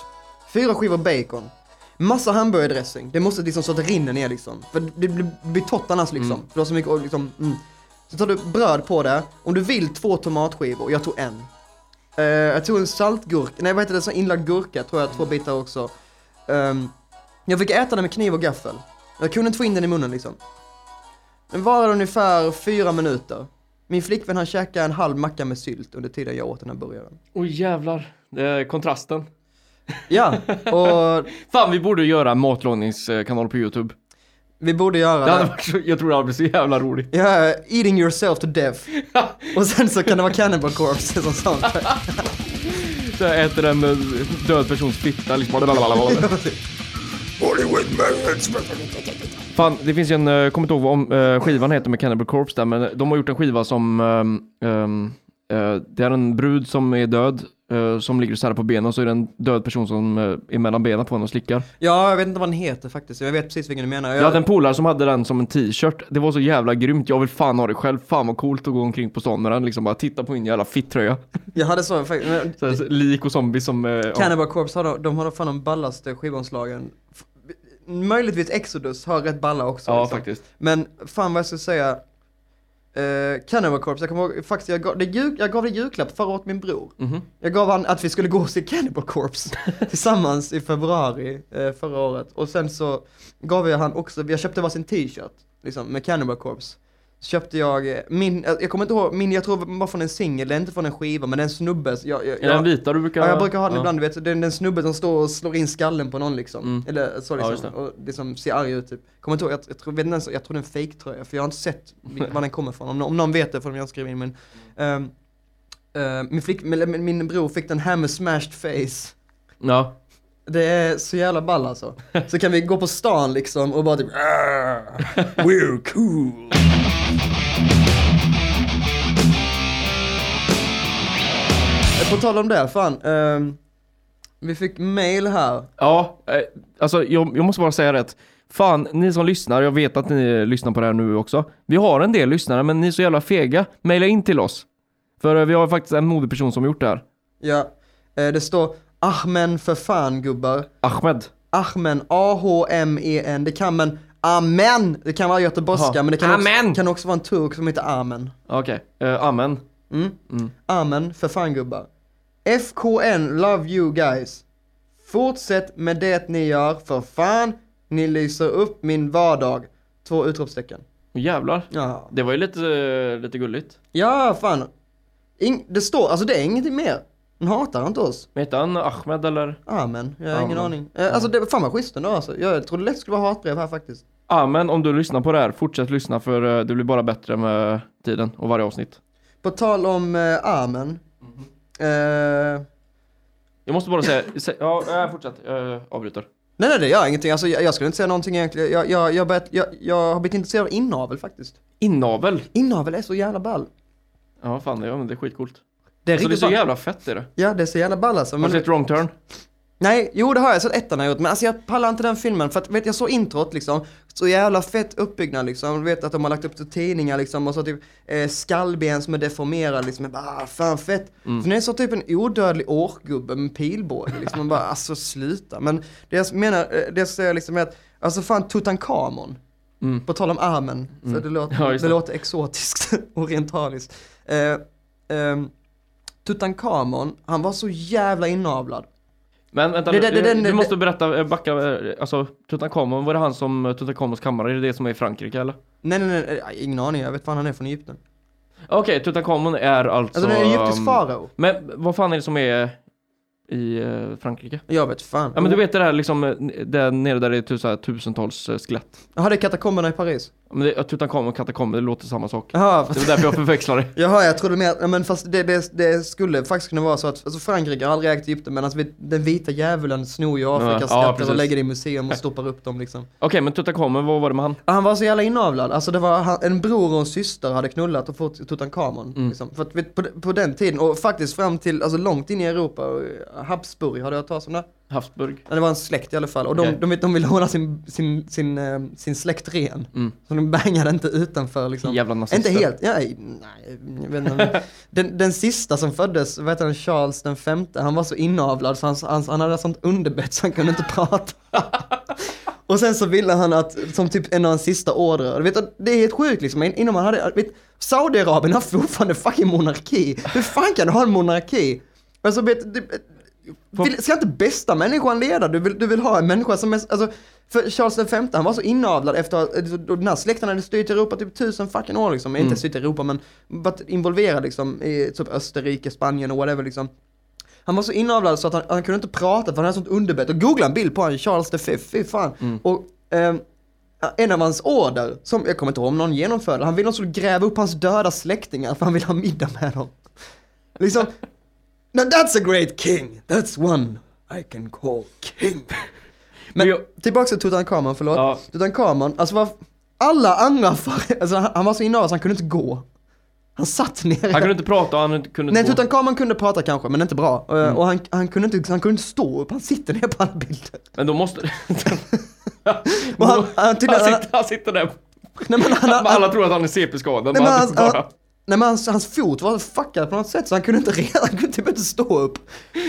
Fyra skivor bacon. Massa hamburgardressing. Det måste liksom så att det rinner ner liksom. För det blir, blir torrt annars liksom. Mm. För du har så mycket liksom, mm. Så tar du bröd på det, om du vill två tomatskivor, jag tog en. Eh, jag tog en saltgurka, nej vad heter det, så inlagd gurka tror jag, två bitar också. Ehm, jag fick äta den med kniv och gaffel. Jag kunde inte få in den i munnen liksom. Den varade ungefär fyra minuter. Min flickvän han käkade en halv macka med sylt under tiden jag åt den här burgaren. Oj jävlar, det är kontrasten. Ja, och Fan vi borde göra matlagningskanal på youtube. Vi borde göra Det det. varit så, jag tror det hade blivit så jävla roligt. Ja, eating yourself to death. Och sen så kan det vara Cannibal Corpse som sånt. Så jag äter en eh, död persons fitta liksom. Fan, det finns ju en, jag kommer inte ihåg vad om, eh, skivan heter med Cannibal Corpse där, men de har gjort en skiva som, ehm, eh, det är en brud som är död, eh, som ligger så här på benen och så är det en död person som eh, är mellan benen på henne och slickar. Ja, jag vet inte vad den heter faktiskt. Jag vet precis vilken du menar. Jag hade en polare som hade den som en t-shirt, det var så jävla grymt, jag vill fan ha det själv, fan vad coolt att gå omkring på stan med den, liksom bara titta på min jävla fitt-tröja. jag hade så faktiskt. men- Så här, så lik och zombies som... eh, ja. Cannibal Corpse har de, de har fan de ballaste skivomslagen. Möjligtvis Exodus har rätt balla också. Ja, liksom. faktiskt. Men fan vad jag ska säga. Uh, Cannibal Corpse, jag kommer ihåg, faktiskt jag gav, det jul, jag gav det julklapp förra året min bror. Mhm. Jag gav han att vi skulle gå och se Cannibal Corpse tillsammans i februari eh, förra året. Och sen så gav jag han också, jag köpte varsin t-shirt liksom med Cannibal Corpse. Så köpte jag eh, min, eh, jag kommer inte ihåg, min, jag tror det var från en singel, det är inte från en skiva men det är en snubbe. Jag, jag, Är den vita du brukar Ja, jag brukar ha den ja. ibland, du vet, det är en snubbe som står och slår in skallen på någon liksom. Mm. Eller så Ja, liksom, just det. och liksom ser arg ut typ. Kommer inte ihåg, jag, jag, tror, vet inte jag tror det är en fake-tröja, för jag har inte sett var den kommer ifrån. Om, om någon vet det får de gärna skriva in, men ehm, eh, min, flick, min, min, bror fick den här med smashed face. Ja. Det är så jävla ball alltså. Så kan vi gå på stan liksom och bara typ "Ah, We're cool. På tal om det, fan. ehm, vi fick mail här. Ja, eh, alltså jag, jag måste bara säga det. Fan, ni som lyssnar, jag vet att ni lyssnar på det här nu också. Vi har en del lyssnare, men ni är så jävla fega. Maila in till oss. För eh, vi har faktiskt en modig person som gjort det här. Ja, eh, det står Ahmen för fan gubbar. Ahmed. Ahmen, A-H-M-E-N. Det kan men Amen! Det kan vara göteborgska, men det kan också, kan också vara en turk som heter Amen. Okej, eh, amen. Mm. Mm. Amen för fan gubbar. FKN, love you guys. Fortsätt med det ni gör, för fan. Ni lyser upp min vardag. Två utropstecken. Jävlar. Ja, Det var ju lite, eh, lite gulligt. ja fan. Ing- det står, alltså det är ingenting mer. Han hatar inte oss. Hette han Ahmed eller? Amen, jag har ingen Amen. aning. Eh, alltså det, fan vad schysst ändå alltså. Jag trodde lätt det skulle vara hatbrev här faktiskt. Amen, om du lyssnar på det här, fortsätt lyssna för eh, det blir bara bättre med tiden och varje avsnitt. På tal om eh, Amen. Eh, Jag måste bara säga, sä- ja, äh, fortsätt, jag avbryter. nej nej det gör ingenting, alltså jag, jag skulle inte säga någonting egentligen. Jag, jag, jag, börjat, jag, jag har blivit intresserad av inavel faktiskt. Inavel. Inavel är så jävla ball. Ja, fan det, ja, men det är skitcoolt. Det är Alltså det är så jävla fett är det. Ja, det är så jävla ball alltså. Har du sett Wrong Turn? Nej, jo det har jag sett ettan har jag gjort, men alltså jag pallar inte den filmen för att vet jag så introt liksom, så jävla fett uppbyggnad liksom, du vet att de har lagt upp till tidningar liksom och så typ eh, skallben som är deformerade liksom, jag bara ah, fan fett. Mm. För det är så typ en odödlig orkgubbe med pilbåge liksom, man bara alltså sluta. Men det jag menar, eh, det jag säger liksom är att, alltså fan Tutankhamon, Mm. på tal om armen, för Mm. det, låter, Ja, det låter exotiskt, orientaliskt. Eh, ehm, Tutankhamon, han var så jävla inavlad. Men vänta Det- nu, det- det- du det- måste berätta, eh, backa, eh, alltså Tutankhamon, var det han som eh, Tutankhamons kammare, är det det som är i Frankrike eller? Nej nej nej, ingen aning, jag vet fan han är från Egypten. Okej, Tutankhamon är alltså... Alltså det är en egyptisk um, farao. Men vad fan är det som är i eh, Frankrike? Jag vet fan. Ja men du vet det där liksom, eh, där nere där det är här tusentals eh, skelett. Jaha, det är katakomberna i Paris. Ja, Men det, ja, Tutankhamon och katakomber, det låter samma sak. Jaha, Det var därför jag förväxlar det. Jaha, jag trodde mer, ja, men fast det, det, det skulle faktiskt kunna vara så att, alltså Frankrike har aldrig ägt Egypten men alltså den vita djävulen snor ju Afrikas Ja, skatter och precis. lägger det i museum och stoppar upp dem liksom. Okej, men Tutankhamon, vad var det med han? Han var så jävla inavlad, alltså det var en bror och en syster hade knullat och fått Tutankhamon. Mm. Liksom. För att på, på den tiden, och faktiskt fram till, alltså långt in i Europa, och, Habsburg, har du hört talas om det? Havsburg? Ja, det var en släkt i alla fall, och de, Okej. de, de ville hålla sin, sin, sin, eh, sin släkt ren. Mm. Så de bangade inte utanför liksom. Jävla nazister. Inte helt, ja, nej, jag vet inte. Den, den sista som föddes, vad heter han, Charles den femte, han var så inavlad så han, han, han hade sånt underbett så han kunde inte prata. Och sen så ville han att, som typ en av hans sista order, du vet, det är helt sjukt liksom, In- innan man hade, vet, Saudiarabien har fortfarande fucking monarki. Hur fan kan du ha en monarki? Alltså vet, det, vill, ska inte bästa människan leda? Du vill, du vill ha en människa som är, alltså, för Charles V han var så inavlad efter att, och den här släkten hade styrt Europa typ tusen fucking år liksom, inte styrt Europa men varit involverad liksom i typ Österrike, Spanien och whatever liksom. Han var så inavlad så att han, han kunde inte prata för han hade sånt underbett. Och googla en bild på honom, Charles V, fy fan. Och ehm, en av hans order, som jag kommer inte ihåg om någon genomförde, han ville att de skulle gräva upp hans döda släktingar för han ville ha middag med dem. Liksom, now that's a great king, that's one I can call king. Men Men tillbaka till Tutankhamon, förlåt. Ja. Tutankhamon, alltså vad, alla andra, för, alltså han, han var så inavlad så han kunde inte gå. Han satt ner. Han kunde inte prata och han kunde Nej, inte gå. Tutankhamon kunde prata kanske, men inte bra. Eh, Mm. Och han, han, kunde inte, han kunde inte stå upp, han sitter ner på alla bilder. Men då måste... Han, han, han, sitter, han sitter där. nej, men han, Alla tror att han är CP-skadad. nej, men han bara... han, nej, men hans, hans fot var fuckad på något sätt så han kunde inte reda, han kunde typ inte stå upp.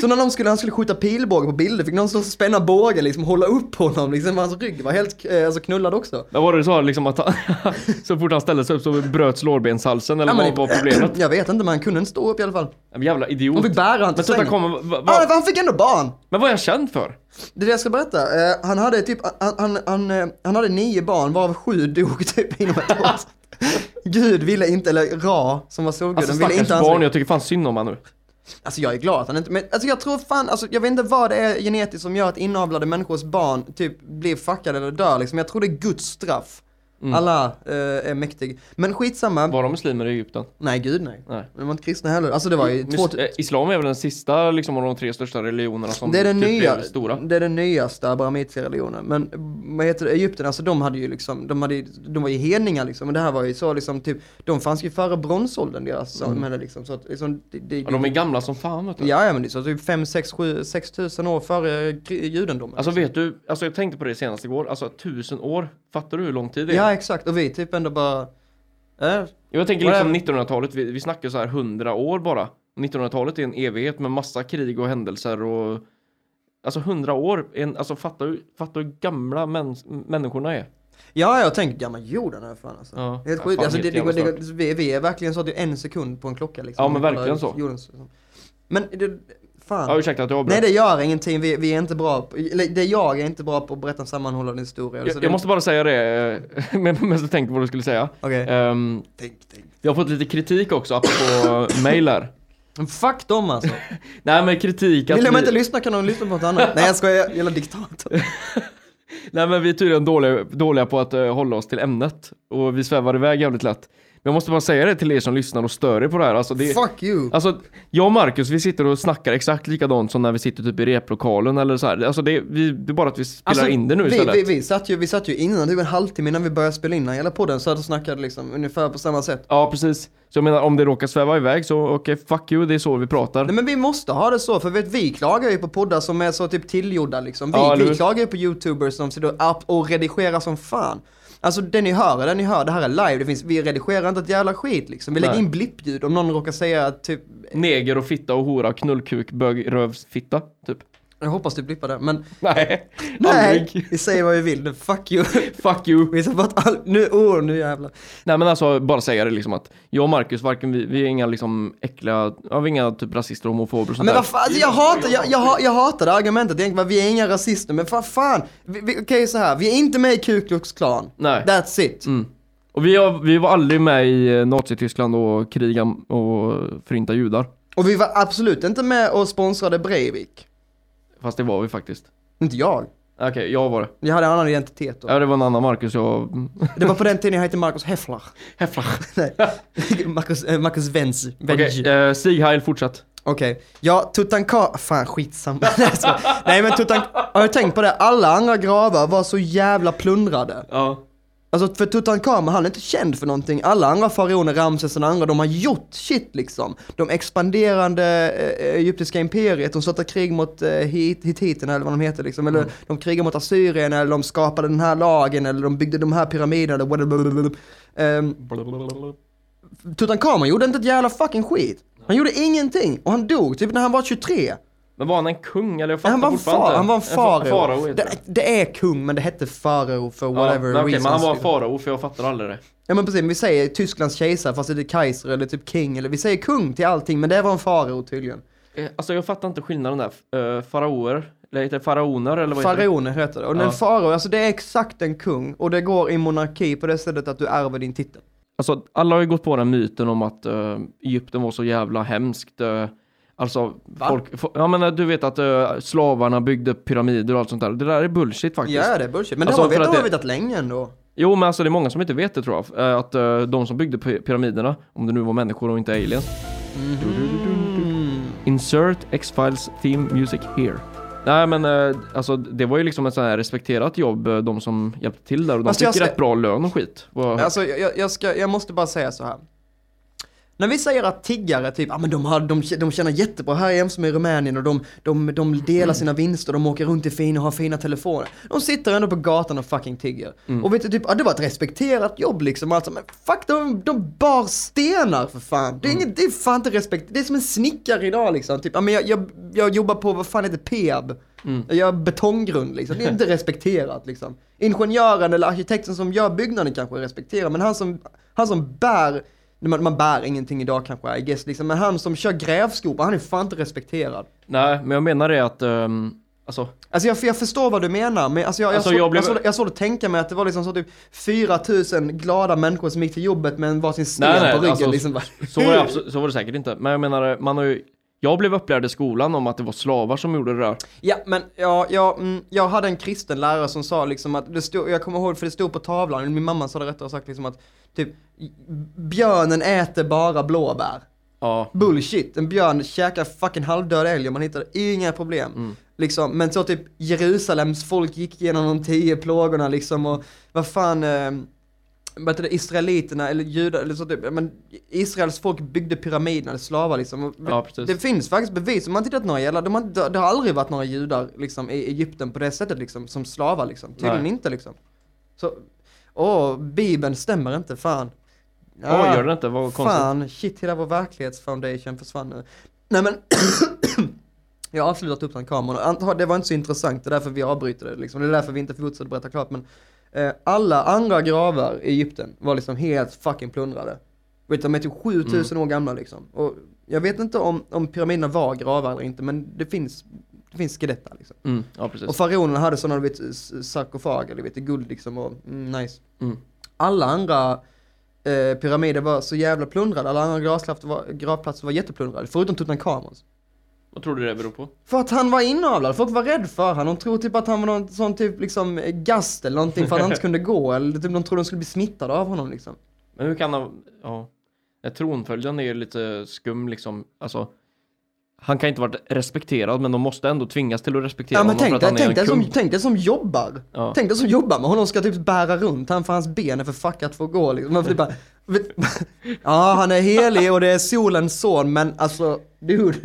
Så när de skulle, han skulle skjuta pilbåge på bilder fick någon stå och spänna båge liksom, hålla upp honom liksom, hans rygg var helt eh, alltså, knullad också. Men var det så liksom att han, så fort han ställde sig upp så bröts lårbenshalsen eller Ja, men- vad var problemet? Jag vet inte men han kunde inte stå upp i alla fall. En jävla idiot. De fick bära Men till sängen. Tutankhamon, va, va, Ah, han fick ändå barn! men vad är han känd för? Det är det jag ska berätta. Eh, han hade typ, han, han, han, eh, han hade nio barn varav sju dog typ inom ett år. Gud ville inte, eller Ra som var solguden, Alltså ville stackars inte hans barn, jag tycker fan synd om han nu. Alltså jag är glad att han inte, men alltså jag tror fan, alltså jag vet inte vad det är genetiskt som gör att inavlade människors barn typ blir fuckade eller dör liksom. Jag tror det är Guds straff. Allah eh, är mäktig. Men skitsamma. Var de muslimer i Egypten? Nej gud nej. Nej. De var inte kristna heller. Alltså det var ju två, eh, Islam är väl den sista liksom av de tre största religionerna som det är den typ nya, blev stora. det är den nyaste abrahamitiska religionen. Men vad heter det, Egypten, alltså de hade ju liksom, de, hade, de var ju hedningar liksom. Och det här var ju så liksom typ, de fanns ju före bronsåldern deras samhälle liksom. Så att liksom, det, det, Ja, de är gamla som fan vet du. Ja, ja men det är så typ 5, 6, 7, 6 tusen år före judendomen. Alltså vet du, alltså jag tänkte på det senast igår, alltså tusen år, fattar du hur lång tid det är? Ja exakt, och vi typ ändå bara... Äh, Jag tänker liksom 1900-talet, vi, vi snackar så här 100 år bara. 1900-talet är en evighet med massa krig och händelser och... Alltså 100 år, en, alltså fattar du, fattar du hur gamla mäns, människorna är? ja, jag tänkte gamla jorden här fan alltså. Ja. Helt sjukt, alltså, det, det, det, går- vi, vi är verkligen så att det är en sekund på en klocka liksom. Ja, men verkligen så. Jordens, men det, fan. Ja, ursäkta att jag Nej avbröt. det gör ingenting, vi, vi är inte bra på, det jag är inte bra på att berätta en sammanhållande historia. Jag, jag måste bara säga det, eh, men mest jag tänkte på vad du skulle säga. Okej. Ehm, Tänk, tänk. vi har fått lite kritik också apropå mail här. Men Fuck dem alltså. Nej men kritik att Vill de vi, inte lyssna kan de lyssna på något annat. Nej jag skojar, jävla diktator. Nej men vi är tydligen dåliga, dåliga på att eh, hålla oss till ämnet. Och vi svävar iväg jävligt lätt. Jag måste bara säga det till er som lyssnar och stör er på det här. Alltså, det, Fuck you. Alltså, jag och Marcus, vi sitter och snackar exakt likadant som när vi sitter typ i replokalen eller så här. Alltså det, vi, det är bara att vi spelar Alltså, in det nu vi, istället. vi, vi, satt ju, vi satt ju innan, typ en halvtimme innan vi började spela in den hela podden, så att och snackade liksom ungefär på samma sätt. Ja, precis. Så jag menar, om det råkar sväva iväg så okej, fuck you, det är så vi pratar. Nej men vi måste ha det så, för vet, vi klagar ju på poddar som är så typ tillgjorda liksom. Vi, Ja, vi klagar ju på youtubers som sitter och, och redigerar som fan. Alltså det ni hör det ni hör, det här är live, det finns, vi redigerar inte ett jävla skit liksom. Vi lägger Nej. in blippljud om någon råkar säga typ, Neger och fitta och hora, knullkuk, bög, rövsfitta, typ. Jag hoppas du blippar det, men Nej, nej, aldrig. vi säger vad vi vill nu, fuck you. Fuck you. Vi bara att all, nu, oh, nu jävlar. Nej men alltså, bara säga det liksom att jag och Marcus, varken vi, vi är inga liksom äckliga, ja, vi är inga typ rasister och homofober och sånt Men vad fan, alltså, jag hatar, jag, jag, jag hatar det argumentet egentligen, vi är inga rasister, men vad fan, vi, vi, okej så här, vi är inte med i Ku Klux Klan. Nej. That's it. Mm. Och vi, har, vi var aldrig med i eh, Nazityskland och kriga och förinta judar. Och vi var absolut inte med och sponsrade Breivik. Fast det var vi faktiskt. Inte jag. Okej, jag var det. Jag hade en annan identitet då. Ja, det var en annan Marcus, jag... Det var på den tiden jag hette Marcus Heffler. Häfflar. Nej, Marcus, eh, Marcus Venz. Okej, Venz. eh, Stig Heil, fortsätt. Okej, ja Tutankhamon, fan skitsamma. Nej, jag skojar. Nej men Tutankhamon, har du tänkt på det? Alla andra gravar var så jävla plundrade. Ja. Alltså för Tutankhamon, han är inte känd för någonting. Alla andra faraoner, Ramses och andra, de har gjort shit liksom. De expanderande eh, egyptiska imperiet, de startade krig mot eh, hit, hittiterna eller vad de heter liksom. Eller de krigade mot Assyrien, eller de skapade den här lagen, eller de byggde de här pyramiderna, eller. Um, Tutankhamon gjorde inte ett jävla fucking skit. Han gjorde ingenting, och han dog typ när han var 23. Men var han en kung eller jag fattar Han var en, fortfarande far, inte. han var en fa- farao. farao det, det är kung men det hette farao för whatever ja, men, reasons. men han var farao för jag fattar aldrig det. Ja men precis, vi säger Tysklands kejsare fast det är kaiser eller typ king eller vi säger kung till allting men det var en farao tydligen. Eh, Alltså jag fattar inte skillnaden där. Uh, faraoer, eller heter det faraoner eller vad heter det? Faraoner heter det. Och Ja. en farao, alltså det är exakt en kung och det går i monarki på det sättet att du ärver din titel. Alltså alla har ju gått på den myten om att uh, Egypten var så jävla hemskt. Uh, alltså Va? folk, fo- ja men eh, du vet att uh, slavarna byggde pyramider och allt sånt där. Det där är bullshit faktiskt. Ja det är bullshit, men Alltså, det har vi för det har vi det- vetat länge ändå. Jo men alltså det är många som inte vet det tror jag. eh, Att eh, de som byggde py- pyramiderna, om det nu var människor och inte aliens. Mm. Insert X-Files theme music here. Nej men eh, alltså det var ju liksom ett sånt här respekterat jobb, eh, de som hjälpte till där och de Alltså, fick jag ska- rätt bra lön och skit. Vad- Alltså jag, jag, ska, jag måste bara säga så här. När vi säger att tiggare, typ, ah, men de, har, de, de tjänar jättebra här jämfört med i Rumänien och de, de, de delar sina vinster, de åker runt i fina och har fina telefoner. De sitter ändå på gatan och fucking tigger. Och vet du, typ, ah, det var ett respekterat jobb liksom, alltså, men fuck de, de bar stenar för fan. Det är, inget, det är fan inte respekt, det är som en snickare idag liksom. Typ, ah, men jag, jag, jag jobbar på, vad fan heter Peab? Jag gör betonggrund liksom, det är inte respekterat liksom. Ingenjören eller arkitekten som gör byggnaden kanske är respekterad, men han som, han som bär man, man bär ingenting idag kanske, I guess, liksom. men han som kör grävskopa, han är fan inte respekterad. Nej men jag menar det att, ehm, alltså Alltså jag, jag förstår vad du menar, men alltså jag, jag, Alltså, såg, jag jag, blev- såg, jag såg det tänka mig att det var liksom så typ 4000 glada människor som gick till jobbet med en varsin sten Nej, nej, på ryggen alltså, liksom. så var, det så var det säkert inte. Men jag menar, man har ju jag blev upplärd i skolan om att det var slavar som gjorde det där. Ja, men ja, ja, mm, jag hade en kristen lärare som sa liksom att det stod, jag kommer ihåg för det stod på tavlan, min mamma sa det rättare sagt liksom att typ björnen äter bara blåbär. Ja. Bullshit, en björn käkar fucking halvdöd älg och man hittar inga problem. Mm. Liksom, men så typ Jerusalems folk gick igenom de tio plågorna liksom och vad fan, eh, vad heter det, israeliterna eller judar eller så typ, men Israels folk byggde pyramiderna, slavar liksom. Ja. Det finns faktiskt bevis, om man tittat några jävla, de har, det har aldrig varit några judar liksom i Egypten på det sättet liksom, som slavar liksom. Tydligen inte liksom. Så, åh, bibeln stämmer inte, fan. Ja, gör det inte? Vad konstigt. Fan, shit, hela vår verklighetsfoundation försvann nu. Nej men, jag har avslutat upp den kameran det var inte så intressant, det är därför vi avbryter det liksom. Det är därför vi inte fortsätter berätta klart men alla andra gravar i Egypten var liksom helt fucking plundrade. Vet, de är typ 7000 år gamla liksom. Och jag vet inte om, om pyramiderna var gravar eller inte men det finns, det finns skelett där liksom. Mm, ja. Och faraonerna hade sådana, du vet, sarkofager, du vet, i guld liksom och mm, nice. Mm. Alla andra eh, pyramider var så jävla plundrade, alla andra gravplatser var, gravplatser var jätteplundrade, förutom Tutankhamons. Vad tror du det beror på? För att han var inavlad, folk var rädda för honom, de tror typ att han var någon sån typ liksom gast eller någonting för att han inte kunde gå, eller typ de trodde de skulle bli smittade av honom liksom. Men hur kan han, ja. Tronföljden är ju lite skum liksom, alltså. Han kan inte varit respekterad men de måste ändå tvingas till att respektera Ja men honom tänk för att dig, han är tänk en dig som, kung. tänk dig som jobbar. Ja. Tänk dig som jobbar med honom ska typ bära runt han för hans ben är för fuckat för att gå liksom. Man typ bara, ja han är helig och det är solens son men alltså dude.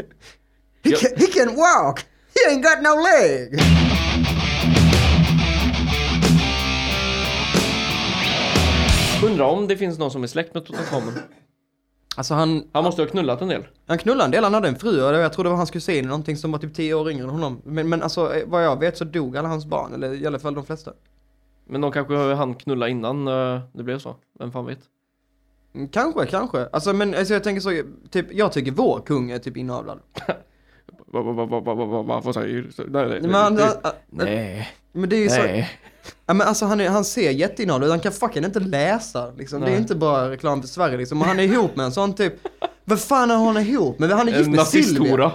He, can, he can walk! He ain't got no leg! Undrar om det finns någon som är släkt med Tutankhamon. Alltså han, Han måste ha knullat en del. han knullade en del, han hade en fru och jag tror det var hans kusin eller någonting som var typ 10 år yngre än honom. Men, men alltså eh, vad jag vet så dog alla hans barn, eller i alla fall de flesta. Men de kanske har han knulla innan eh, det blev så. Vem fan vet? Mm, Kanske, kanske. Alltså men alltså, jag tänker så, typ, jag tycker vår kung är typ inavlad. Vad va, va, va, va, va, va, va, vad säger du? Nej, nej, Men, han, nej. han- Nej. men det är ju så, Nej. ja, men alltså han, är, han ser jätteinavlad ut, han kan fucking inte läsa liksom. Det är inte bara reklam för Sverige liksom. Och han är ihop med en sån typ, vad fan är han ihop med? Han är gift En med Silvia.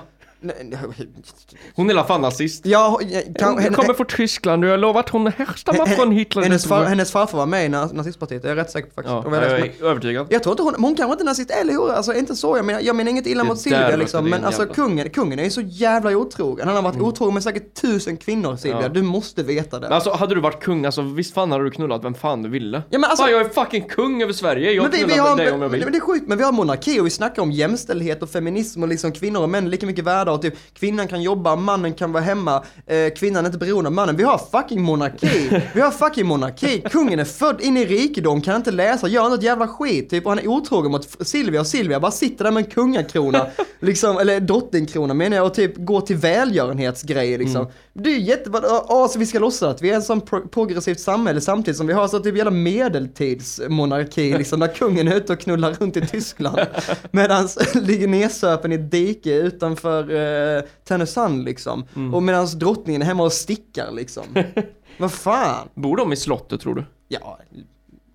Hon är i alla fall nazist. Ja, kan, Hon henne- kommer från Tyskland och jag lovar att hon härstammar från Hitler. hennes, far, hennes farfar var med i na- nazistpartiet, jag är rätt säker på faktiskt. Ja, jag är övertygad. Jag tror inte hon, hon kanske inte är nazist eller hora, alltså inte så, jag menar, jag menar inget illa mot Silvia liksom, men alltså jävla- kungen, kungen är ju så jävla otrogen. Han har varit otrogen med säkert tusen kvinnor Silvia, Ja. du måste veta det. Men alltså hade du varit kung, alltså visst fan hade du knullat vem fan du ville? Ja, men alltså- fan, jag är fucking kung över Sverige, jag men vi, knullar vi har, dig om jag vill. men det är sjukt, men vi har monarki och vi snackar om jämställdhet och feminism och liksom kvinnor och män lika mycket värda och typ kvinnan kan jobba, mannen kan vara hemma, eh, kvinnan är inte beroende av mannen. Vi har fucking monarki! Vi har fucking monarki! Kungen är född in i rikedom, kan inte läsa, gör inte ett jävla skit typ och han är otrogen mot Silvia och Silvia bara sitter där med en kungakrona, liksom, eller drottningkrona menar jag och typ går till välgörenhetsgrejer liksom. Mm. Det är ju jättebra, ja så vi ska låtsas att vi är en sån pro progressivt samhälle samtidigt som vi har så typ jävla medeltidsmonarki liksom där kungen är ute och knullar runt i Tyskland. Medan ligger nedsöpen i ett dike utanför eh, Tänösand liksom. Mm. Och medan drottningen är hemma och stickar liksom. vad fan? Bor de i slottet tror du? Ja,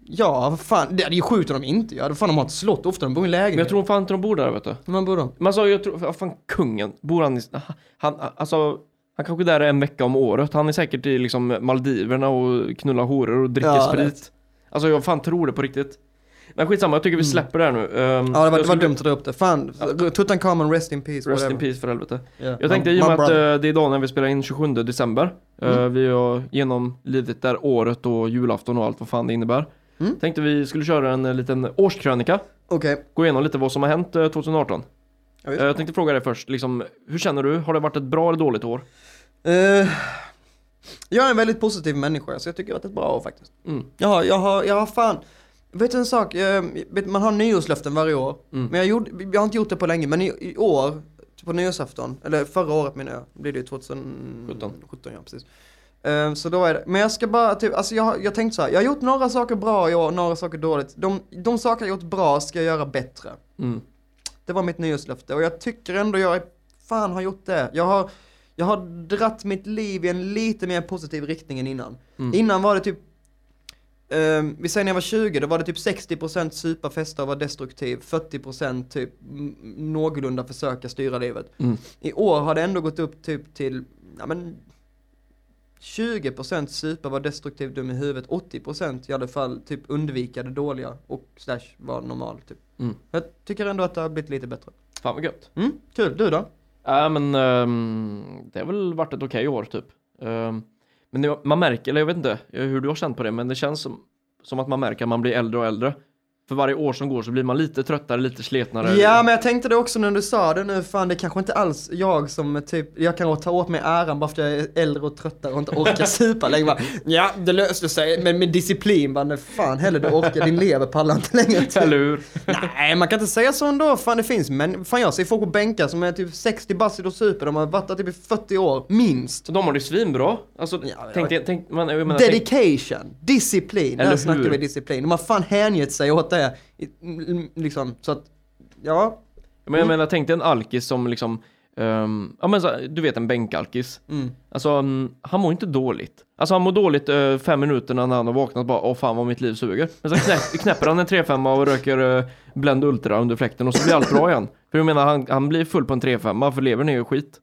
ja vad fan. Det sjukt om de inte gör det. Fan de har ett slott ofta, de bor i en lägenhet. Men jag tror fan inte de bor där vet du. Men bor de? Men alltså jag tror, vad fan kungen, bor han i, han, alltså han kanske är där en vecka om året. Han är säkert i liksom Maldiverna och knullar horor och dricker Ja, sprit. Alltså jag fan tror det på riktigt. Men skitsamma, jag tycker vi släpper det här nu. Um, Ja det var, jag det var dumt att dra upp det. Fan, Tutankhamun rest in peace. Rest in peace för helvete. Ja. Jag tänkte i och med att brother. eh, det är idag när vi spelar in 27 december. eh, vi har genomlidit där året och julafton och allt vad fan det innebär. Mm. Tänkte vi skulle köra en eh, liten årskrönika. Okej. Gå igenom lite vad som har hänt eh, 2018. Ja, visst. Eh, jag tänkte fråga dig först, liksom, hur känner du? Har det varit ett bra eller dåligt år? Eh, jag är en väldigt positiv människa, så jag tycker att det är ett bra år faktiskt. Mm. Jag har, jag har, jag har fan, vet du en sak? Man har nyårslöften varje år. Mm. Men jag, gjorde, jag har inte gjort det på länge, men i, i år, på nyårsafton, eller förra året menar jag, blir det ju 2017. 17, ja precis. Eh, så då är det, men jag ska bara, typ, alltså jag, jag tänkte så här, jag har gjort några saker bra i år, några saker dåligt. De, de saker jag gjort bra ska jag göra bättre. Mm. Det var mitt nyårslöfte och jag tycker ändå jag fan har gjort det. Jag har, jag har dratt mitt liv i en lite mer positiv riktning än innan. Mm. Innan var det typ, ehm, vi säger när jag var 20, då var det typ 60% supa, festa och vara destruktiv, 40% typ någorlunda försöka styra livet. Mm. I år har det ändå gått upp typ till, ja men 20% supa, vara destruktiv, dum i huvudet, 80% i alla fall typ undvika det dåliga och slash vara normal typ. Mm. Jag tycker ändå att det har blivit lite bättre. Fan vad gött. Mm, kul. Du då? Ja men ehm, det har väl varit ett okej år typ. Ehm, men man märker, eller jag vet inte hur du har känt på det, men det känns som, som att man märker att man blir äldre och äldre. För varje år som går så blir man lite tröttare, lite sletnare. Ja, men jag tänkte det också när du sa det nu, fan det är kanske inte alls jag som typ, jag kan ta åt mig äran bara för att jag är äldre och tröttare och inte orkar supa längre. Bara, ja, det löste sig, men med disciplin, bara, fan heller du orkar, din lever pallar inte längre. Typ. Eller hur? Nej, man kan inte säga så ändå, fan det finns, men fan jag ser folk på bänkar som är typ 60 bast och super, de har varit där typ i 40 år, minst. De har det svinbra. Alltså, Ja, tänk, jag- tänk, man, jag menar, tänk, Dedication, disciplin, Eller där snackar vi disciplin. De har fan hängett sig åt det, mm, liksom, så att, ja. men jag menar, tänk dig en alkis som liksom, ehm, ja men så, du vet en bänkalkis. Mm. Alltså han mår inte dåligt. Alltså han mår dåligt eh, fem minuter när han har vaknat bara åh fan vad mitt liv suger. Men så knä, knäpper han en 3-5 och röker uh, Blend Ultra under fläkten och så blir allt bra igen. För jag menar han, han blir full på en 3-5 för levern är ju skit.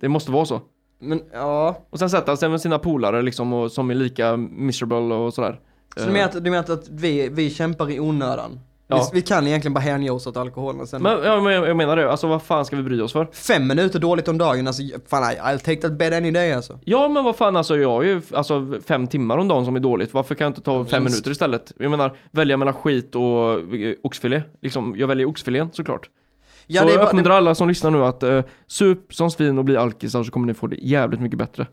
Det måste vara så. Men ja, Och sen sätter han sig med sina polare liksom och, som är lika miserable och sådär. Så du Eh, menar att, du menar att vi, vi kämpar i onödan? Ja. Vi, vi kan egentligen bara hänge oss åt alkoholen sen. men, ja, men jag, menar det, alltså vad fan ska vi bry oss för? Fem minuter dåligt om dagen, alltså fan I'll take that bed any day alltså. Ja men vad fan alltså jag har ju alltså fem timmar om dagen som är dåligt. Varför kan jag inte ta fem Minst. minuter istället? Jag menar välja mellan skit och eh, oxfilé. Liksom, jag väljer oxfilén såklart. Ja, så det är jag bara, uppmuntrar alla som lyssnar nu att uh, sup som svin och bli alkisar så kommer ni få det jävligt mycket bättre.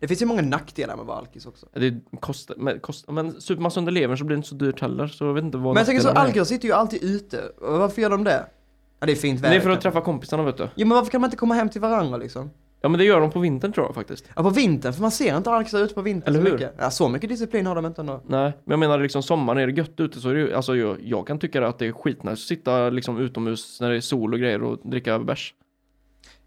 Det finns ju många nackdelar med att vara alkis också. Det kostar, men, kostar, men super man sönder levern så blir det inte så dyrt heller. Så jag vet inte vad Men jag tänker så, alkisar sitter ju alltid ute. Varför gör de det? Ja det är fint Det väder. är för att träffa kompisarna vet du. Jo men varför kan man inte komma hem till varandra liksom? Ja men det gör de på vintern tror jag faktiskt. Ja på vintern, för man ser inte alkisar ute på vintern Eller så hur? mycket. Ja så mycket disciplin har de inte ändå. Nej, men jag menar liksom sommaren är det gött ute så är det ju, alltså jag, jag kan tycka att det är skitnice att sitta liksom utomhus när det är sol och grejer och dricka bärs.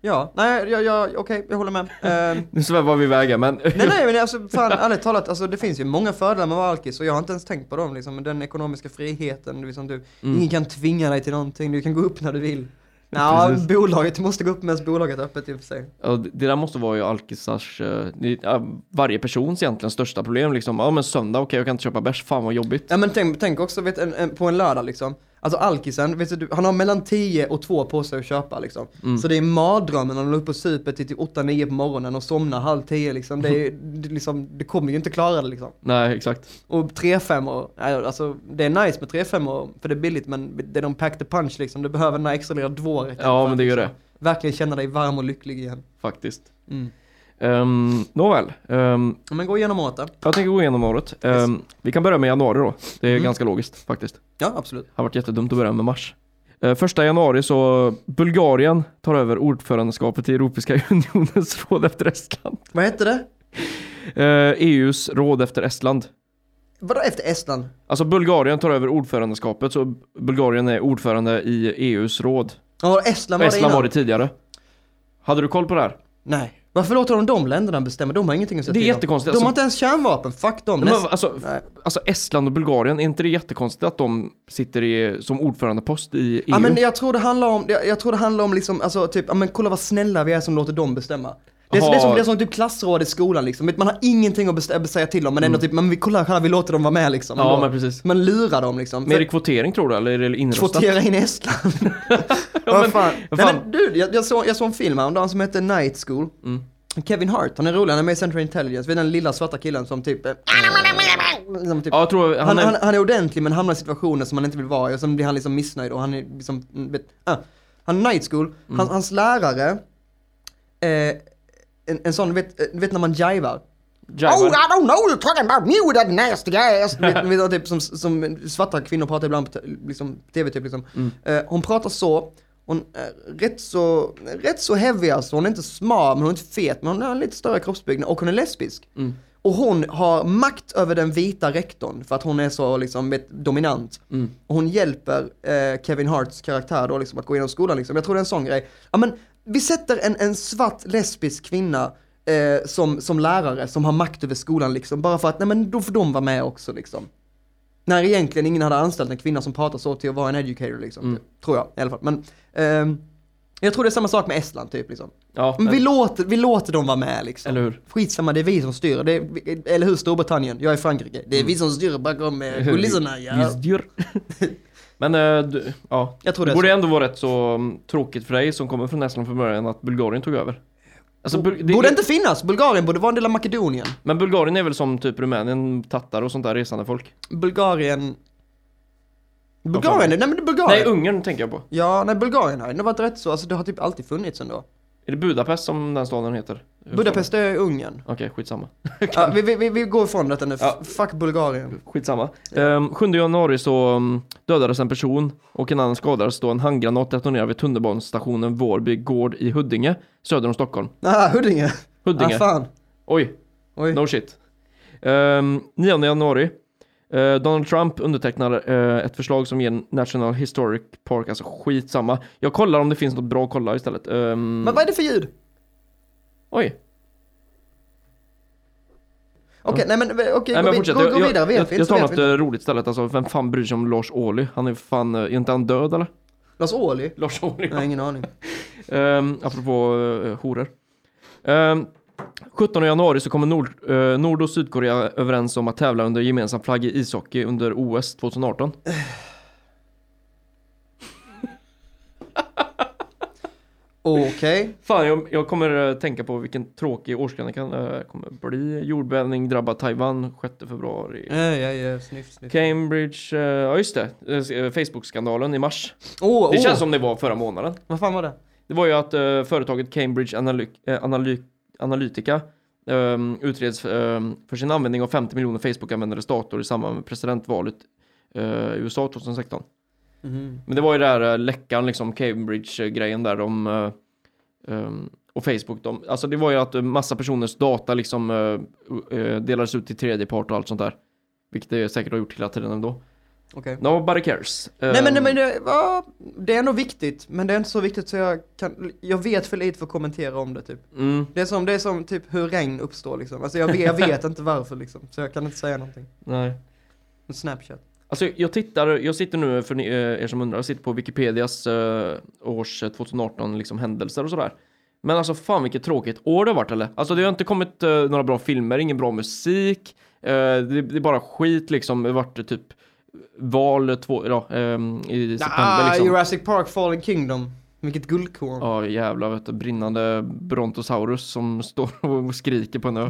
Ja, nej, jag, jag, okej, jag håller med. Ehm, Nu svävar vi iväg men nej nej men alltså fan ärligt talat, alltså det finns ju många fördelar med att vara alkis och jag har inte ens tänkt på dem liksom. Den ekonomiska friheten, liksom, du, Mm. ingen kan tvinga dig till någonting, du kan gå upp när du vill. Ja, Precis. bolaget, måste gå upp medan bolaget är öppet i och för sig. ja, det där måste vara ju alkisars, eh, varje persons egentligen största problem liksom. Ja men söndag, okej jag kan inte köpa bärs, fan vad jobbigt. Ja men tänk, tänk också vet, en, en, på en lördag liksom. Alltså alkisen, vet du, han har mellan 10 och 2 på sig att köpa liksom. Mm. Så det är mardrömmen när han är uppe och super till typ 8-9 på morgonen och somnar halv 10 liksom. Det, är, det, liksom, det kommer ju inte klara det liksom. Nej, exakt. Och 3-5 och, nej, alltså det är nice med 3-5 och, för det är billigt men det är de pack the punch liksom. Du behöver den här extra lilla dvåret. Ja men det gör det. verkligen känna dig varm och lycklig igen. faktiskt. Mm. Um, nåväl, um, Men gå igenom året då. jag tänker gå igenom året. Um, vi kan börja med januari då. Det är Mm. ganska logiskt faktiskt. Ja, absolut. Det har varit jättedumt att börja med mars. Uh, första januari så Bulgarien tar över ordförandeskapet i Europeiska unionens råd efter Estland. Vad hette det? EUs råd efter Estland. Vadå efter Estland? Alltså Bulgarien tar över ordförandeskapet så Bulgarien är ordförande i EUs råd. Ja, Estland var det Estland innan. var det tidigare. Hade du koll på det här? Nej. Varför låter de de länderna bestämma? De har ingenting att säga Det är till om. jättekonstigt. De har Alltså, inte ens kärnvapen, fuck dem. Näst... alltså, Nej. alltså Estland och Bulgarien, är inte det jättekonstigt att de sitter i, som ordförandepost i EU? Ja men jag tror det handlar om, jag, jag tror det handlar om liksom, alltså typ, ja men kolla vad snälla vi är som låter dem bestämma. Det är, så- det är, som, det är som typ klassråd i skolan liksom, man har ingenting att säga till om men ändå typ, men vi kollar här, vi låter dem vara med liksom. Mm. ja, men precis. Man lurar dem liksom. Men är det kvotering tror du, eller är det inröstat? Kvotera in Estland. Ja, vad men- fan. vad Nej fan. men du, jag, jag, såg, jag såg en film häromdagen som heter Night School. Mm. Kevin Hart, han är rolig, han är med i Central Intelligence, vet den lilla svarta killen som typ... Eh, som typ Ja, tror han, han är... han, han är ordentlig men hamnar i situationer som han inte vill vara i och sen blir han liksom missnöjd och han är liksom, mm, vet, ah, han är night school, Mm. han, hans lärare, eh, en, en sån, vet, eh, vet när man jivar? Oh I don't know you're talking about me with that nasty ass! vet, vet, typ, som, som svarta kvinnor pratar ibland på liksom, tv typ liksom. Mm. Eh, hon pratar så, hon är rätt så, rätt så heavy alltså, hon är inte smal men hon är inte fet men hon har en lite större kroppsbyggnad och hon är lesbisk. Mm. Och hon har makt över den vita rektorn för att hon är så liksom vet, dominant. Mm. Och hon hjälper eh, Kevin Harts karaktär då liksom att gå igenom skolan liksom. Jag tror det är en sån grej. Ja men vi sätter en, en svart lesbisk kvinna eh, som, som lärare som har makt över skolan liksom. Bara för att, nej men då får de vara med också liksom. När egentligen ingen hade anställt en kvinna som pratar så till att vara en educator liksom. Mm. Typ. Tror jag i alla fall. Men ehm, jag tror det är samma sak med Estland typ liksom. Ja, Men vi låter, vi låter dem vara med liksom. eller hur? Skitsamma, det är vi som styr. Det är, eller hur Storbritannien? Jag är Frankrike. Det är vi som styr bakom eh, kulisserna. Vi Ja. styr. Men äh, du, ja. Jag tror Det det borde så. ändå vara rätt så mm, tråkigt för dig som kommer från Estland från början att Bulgarien tog över. Alltså, Bul- det, Borde inte finnas. Bulgarien borde vara en del av Makedonien. Men Bulgarien är väl som typ Rumänien, tattar och sånt där resande folk? Bulgarien... Bulgarien? Nej men Bulgarien. Nej, Ungern tänker jag på. Ja, nej Bulgarien har ändå varit rätt så. Alltså det har typ alltid funnits ändå. Är det Budapest som den staden heter? Budapest är Ungern. Okej, skitsamma. ja, vi, vi, vi, går ifrån detta nu. Ja. Fuck Bulgarien. Skitsamma. Um, 7 januari så um, dödades en person och en annan skadades då en handgranat detonerade vid tunnelbanestationen Vårby gård i Huddinge, söder om Stockholm. Ah, Huddinge. Huddinge. Ah, fan. Oj, Oj. no shit. Um, 9 januari. Eh, Donald Trump undertecknar eh, ett förslag som ger National Historic Park, alltså skitsamma. Jag kollar om det finns något bra att kolla istället. Um, Men vad är det för ljud? Oj, Okej, nej men okej, Nej, gå, vid, gå, gå jag, vidare. Vet jag, vi jag tar något vi eh, roligt istället. Alltså, vem fan bryr sig om Lars Ohly? Han är fan, eh, är inte han död eller? Lars Ohly? Lars Ohly, Jag har ingen aning. Um, apropå uh, horor. Ehm, 17 januari så kommer Nord, eh, Nord och Sydkorea överens om att tävla under gemensam flagg i ishockey under OS 2018. Okej. Fan, jag, jag kommer eh, tänka på vilken tråkig årskrönika det kommer bli. Jordbävning drabbar Taiwan 6 februari. Ja, ja, ja, sniff, sniff. Cambridge, eh, ja just det, eh, Facebook-skandalen i mars. Åh, Det känns som det var förra månaden. Vad fan var det? Det var ju att eh, företaget Cambridge Analy eh, Analy Analytica ehm, utreds ehm, för sin användning av 50 miljoner Facebook-användares dator i samband med presidentvalet eh, i USA 2016. Mhm. Men det var ju där uh, läckan, liksom Cambridge-grejen där de eh, ehm, och Facebook, de, alltså det var ju att eh, massa personers data liksom eh, eh, delades ut till tredje part och allt sånt där. Vilket det säkert har gjort hela tiden ändå. Okej. Nobody cares. Nej men, nej, Ehm, men det, ja, det är ändå viktigt, men det är inte så viktigt så jag kan, jag vet för lite för att kommentera om det typ. mm, Det är som, det är som typ hur regn uppstår liksom. Alltså jag vet, jag vet inte varför liksom, så jag kan inte säga någonting. nej. Snapchat. Alltså jag tittar, jag sitter nu för ni, eh, er som undrar, jag sitter på Wikipedias eh, års eh, 2018 liksom händelser och sådär. Men alltså fan vilket tråkigt år det har varit eller? Alltså det har inte kommit eh, några bra filmer, ingen bra musik, eh, det, det är bara skit liksom, det har varit eh, typ val två, ja, ehm, i september Ah, liksom. Jurassic Park Fallen Kingdom. Vilket guldkorn. Ja jävlar vet du, brinnande Brontosaurus som står och skriker på en ö.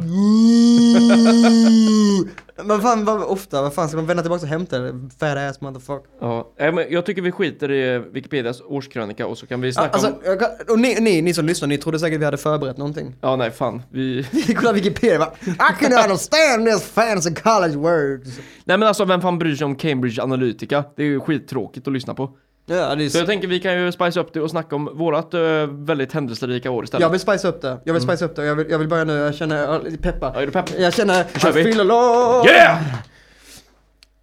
Men fan vad ofta, vad fan ska de vända tillbaka och hämta det? Fat ass motherfucker. Ja, men jag tycker vi skiter i Wikipedias årskrönika och så kan vi snacka Alltså, om... kan, och ni, ni, ni som lyssnar, ni trodde säkert vi hade förberett någonting. Ja nej fan, vi... Vi kollade Wikipedia bara, I can understand this fancy college words. Nej men alltså vem fan bryr sig om Cambridge Analytica? Det är ju skittråkigt att lyssna på. Ja, det är Så jag tänker vi kan ju spice upp det och snacka om vårat uh, väldigt händelserika år istället. Jag vill spice upp det, jag vill spice upp det, jag vill, jag vill börja nu, jag känner, lite peppar. Ja, är du pepp? Jag känner. I feel alone. Yeah!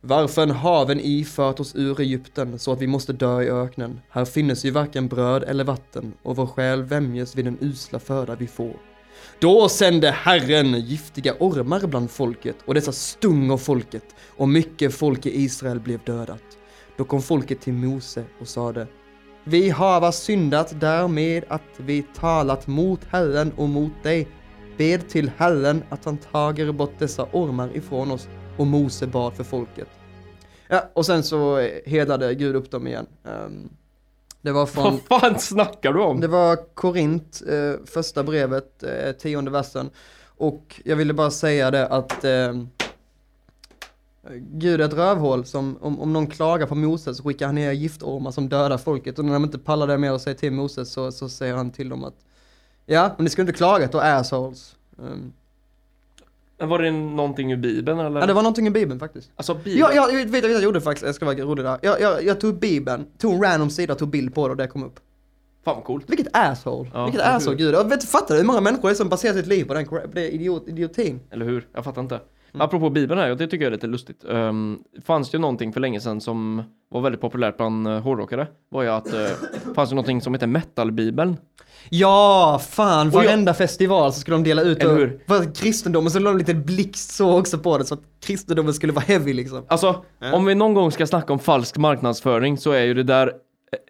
Varför haven ifört oss ur Egypten så att vi måste dö i öknen? Här finnes ju varken bröd eller vatten och vår själ vämjes vid den usla föda vi får. Då sände Herren giftiga ormar bland folket och dessa stung av folket och mycket folk i Israel blev dödat. Då kom folket till Mose och sade Vi hava syndat därmed att vi talat mot Herren och mot dig. Bed till Herren att han tager bort dessa ormar ifrån oss och Mose bad för folket. Ja, och sen så hedlade Gud upp dem igen. Ehm, det var från, Vad fan snackar du om? det var Korint, eh, första brevet, eh, tionde versen. Och jag ville bara säga det att ehm, Gud är ett rövhål som, om, om någon klagar på Moses så skickar han ner giftormar som dödar folket och när de inte pallar det mer och säger till Moses så, så säger han till dem att Ja, men ni ska inte klaga då assholes. Um, Var det någonting ur bibeln eller? ja, det var någonting i Bibeln faktiskt. Alltså bibeln? Ja, jag vet vet vad jag gjorde faktiskt, jag ska vara rolig där. Jag, jag, jag tog Bibeln, tog en random sida, tog bild på det och det kom upp. Fan vad coolt. Vilket asshole. Ja, Vilket asshole, hur? gud. Jag vet, fattar du hur många människor det är som baserar sitt liv på den cra- det idiot, idiotin? Eller hur? Jag fattar inte. Mm. Apropå bibeln här, och det tycker jag är lite lustigt. Um, fanns det ju någonting för länge sedan som var väldigt populärt bland uh, hårdrockare. Var ju att uh, fanns det någonting som heter metalbibeln. Ja, fan, Och jag- varenda festival så skulle de dela ut Eller och, hur? för kristendomen så la de lite blixt så också på det så att kristendomen skulle vara heavy liksom. Alltså, Ja. om vi någon gång ska snacka om falsk marknadsföring så är ju det där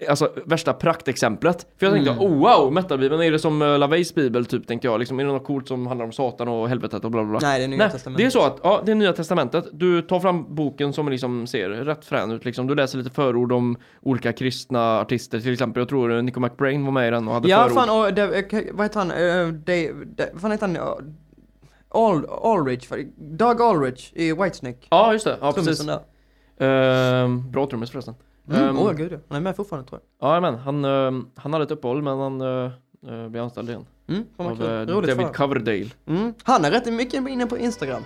Alltså värsta praktexemplet. För jag tänkte, Mm. oh wow, metalbibeln, är det som uh, LaVeys bibel typ tänkte jag. Liksom, är det något coolt som handlar om Satan och helvetet och bla bla bla. Nej, det är nya Nej, testamentet. det är så att, ja, det är nya testamentet. Du tar fram boken som liksom ser rätt frän ut liksom. Du läser lite förord om olika kristna artister, till exempel. Jag tror eh, Nico McBrain var med i den och hade Ja, förord. fan, och det, eh, vad heter han, uh, Dave, vad fan heter han? Uh, All, Allrich, Doug Allrich i Whitesnake. Ja, just det. Ja, precis. Ehm, bra trummis förresten. Mm, Ehm, Åh gud han är med fortfarande tror Ja, men han, ehm, han hade ett uppehåll, men han uh, uh, blev anställd igen. jag. Mm, Av för David. Coverdale. Mm. Han är rätt mycket inne på Instagram.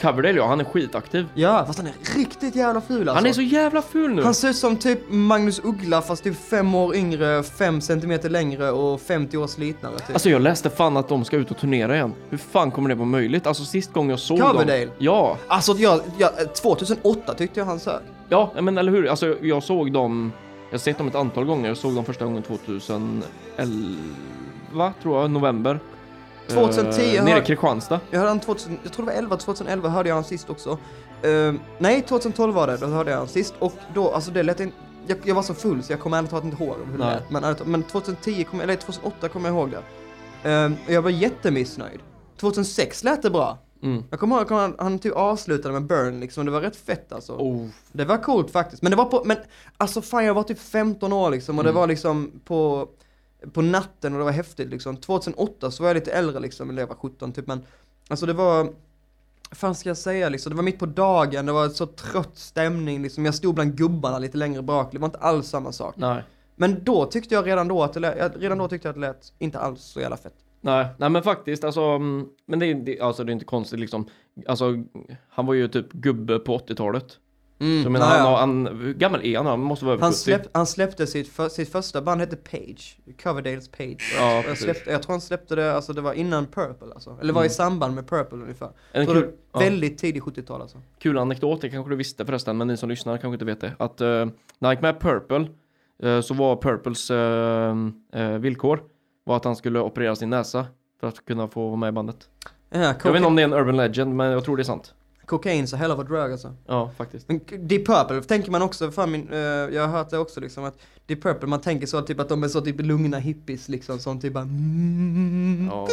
Coverdale ja, han är skitaktiv. Ja, fast han är riktigt jävla ful alltså. Han är så jävla ful nu. Han ser ut som typ Magnus Uggla fast typ fem år yngre, fem centimeter längre och 50 år slitnare typ. Alltså jag läste fan att de ska ut och turnera igen. Hur fan kommer det vara möjligt? Alltså sist gången jag såg Coverdale? dem. Ja, Alltså jag, jag, 2008 tyckte jag han sög. Ja, men eller hur? Alltså jag såg dem, jag har sett dem ett antal gånger. Jag såg dem första gången 2011, tror jag, november. 2010 Eh, har- nere i Kristianstad. Jag hörde han 2000, jag tror det var 11, 2011 hörde jag han sist också. Ehm, nej, 2012 var det, då hörde jag han sist. Och då, alltså det lät in, jag, jag var så full så jag kommer ärligt talat inte ihåg hur det Nej. lät. Men, men 2010, kom, eller 2008 kommer jag ihåg det. Ehm, och jag var jättemissnöjd. 2006 lät det bra. Mm. Jag kommer ihåg att han, han typ avslutade med Burn liksom, det var rätt fett alltså. Oh, Det var coolt faktiskt, men det var på, men alltså fan jag var typ 15 år liksom och det Mm. var liksom på, på natten och det var häftigt liksom. 2008 så var jag lite äldre liksom, eller jag var 17 typ men, alltså det var, fan ska jag säga liksom, det var mitt på dagen, det var så trött stämning liksom, jag stod bland gubbarna lite längre bak, det var inte alls samma sak. nej. Men då tyckte jag redan då att det lät, redan då tyckte jag att det lät inte alls så jävla fett. Nej, nej men faktiskt alltså, mm, men det är, det, alltså, det är inte konstigt liksom. Alltså, han var ju typ gubbe på 80-talet. Mm, Så menar, han, ja. han, gammal är han? Han måste vara över Han, 70. släpp, han släppte sitt, för, sitt första band hette Page, Coverdales Page. Ja, jag, precis. släppte, jag tror han släppte det, alltså det var innan Purple alltså. Eller var i Mm. samband med Purple ungefär. En kul, det, ja, Väldigt tidigt 70-tal alltså. kul anekdot, det kanske du visste förresten, men ni som lyssnar kanske inte vet det. Att uh, när han gick med Purple eh, så var Purples eh, villkor var att han skulle operera sin näsa för att kunna få vara med i bandet. Ja, Jag vet inte om det är en urban legend, men jag tror det är sant. Cocaine's a hell of a drug alltså. Ja, faktiskt. Men Deep Purple tänker man också, fan min, eh, jag har hört det också liksom att Deep Purple, man tänker så typ att de är så typ lugna hippies liksom som typ bara mm, Ja.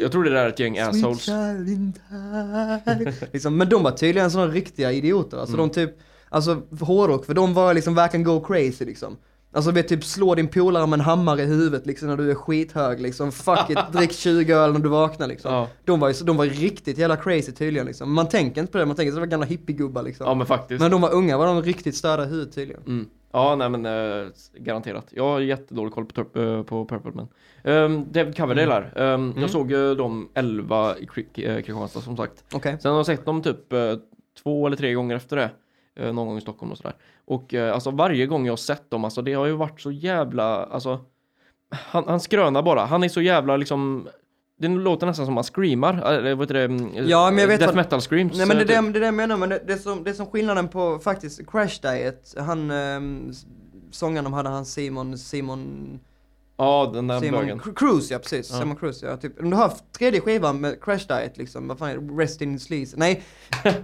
Jag tror det där är ett gäng assholes. Liksom, men de var tydligen sådana riktiga idioter, alltså Mm. de typ, alltså hårdrock, för de var liksom verkligen go crazy liksom. Alltså vet typ slå din polare med en hammare i huvudet liksom när du är skithög liksom. Fuck it, drick 20 öl när du vaknar liksom. Ja. De var de var riktigt jävla crazy tydligen liksom. Man tänker inte på det, man tänker att det var gamla hippiegubbar liksom. ja men faktiskt. Men de var unga, var de riktigt störda i huvudet tydligen. Mm. Ja, nej men eh, garanterat. Jag har jättedålig koll på, eh, på Purple men. Um, David Coverdale här. Ehm, Mm. Jag såg uh, de 11 i eh, Kristianstad som sagt. Okej. Sen har jag sett dem typ eh, två eller tre gånger efter det. Eh, någon gång i Stockholm och sådär. Och eh, alltså varje gång jag har sett dem, alltså det har ju varit så jävla, alltså. Han, han skrönar bara. Han är så jävla liksom. Det låter nästan som han screamar. Eller vad heter det? mm, Ja, men jag vet Death vad- metal screams. Nej men det är eh, det, det, det jag menar, men det, det, som, det som skillnaden på faktiskt Crash Diet, han um, sångaren de hade, han Simon, Simon, Ja, den där Simon bögen. Cru- Cruise ja precis, Ja. Simon Cruise ja. Typ, om du har tredje skivan med Crash Diet liksom, vad fan är det? Rest in Sleaze? Nej, Eh,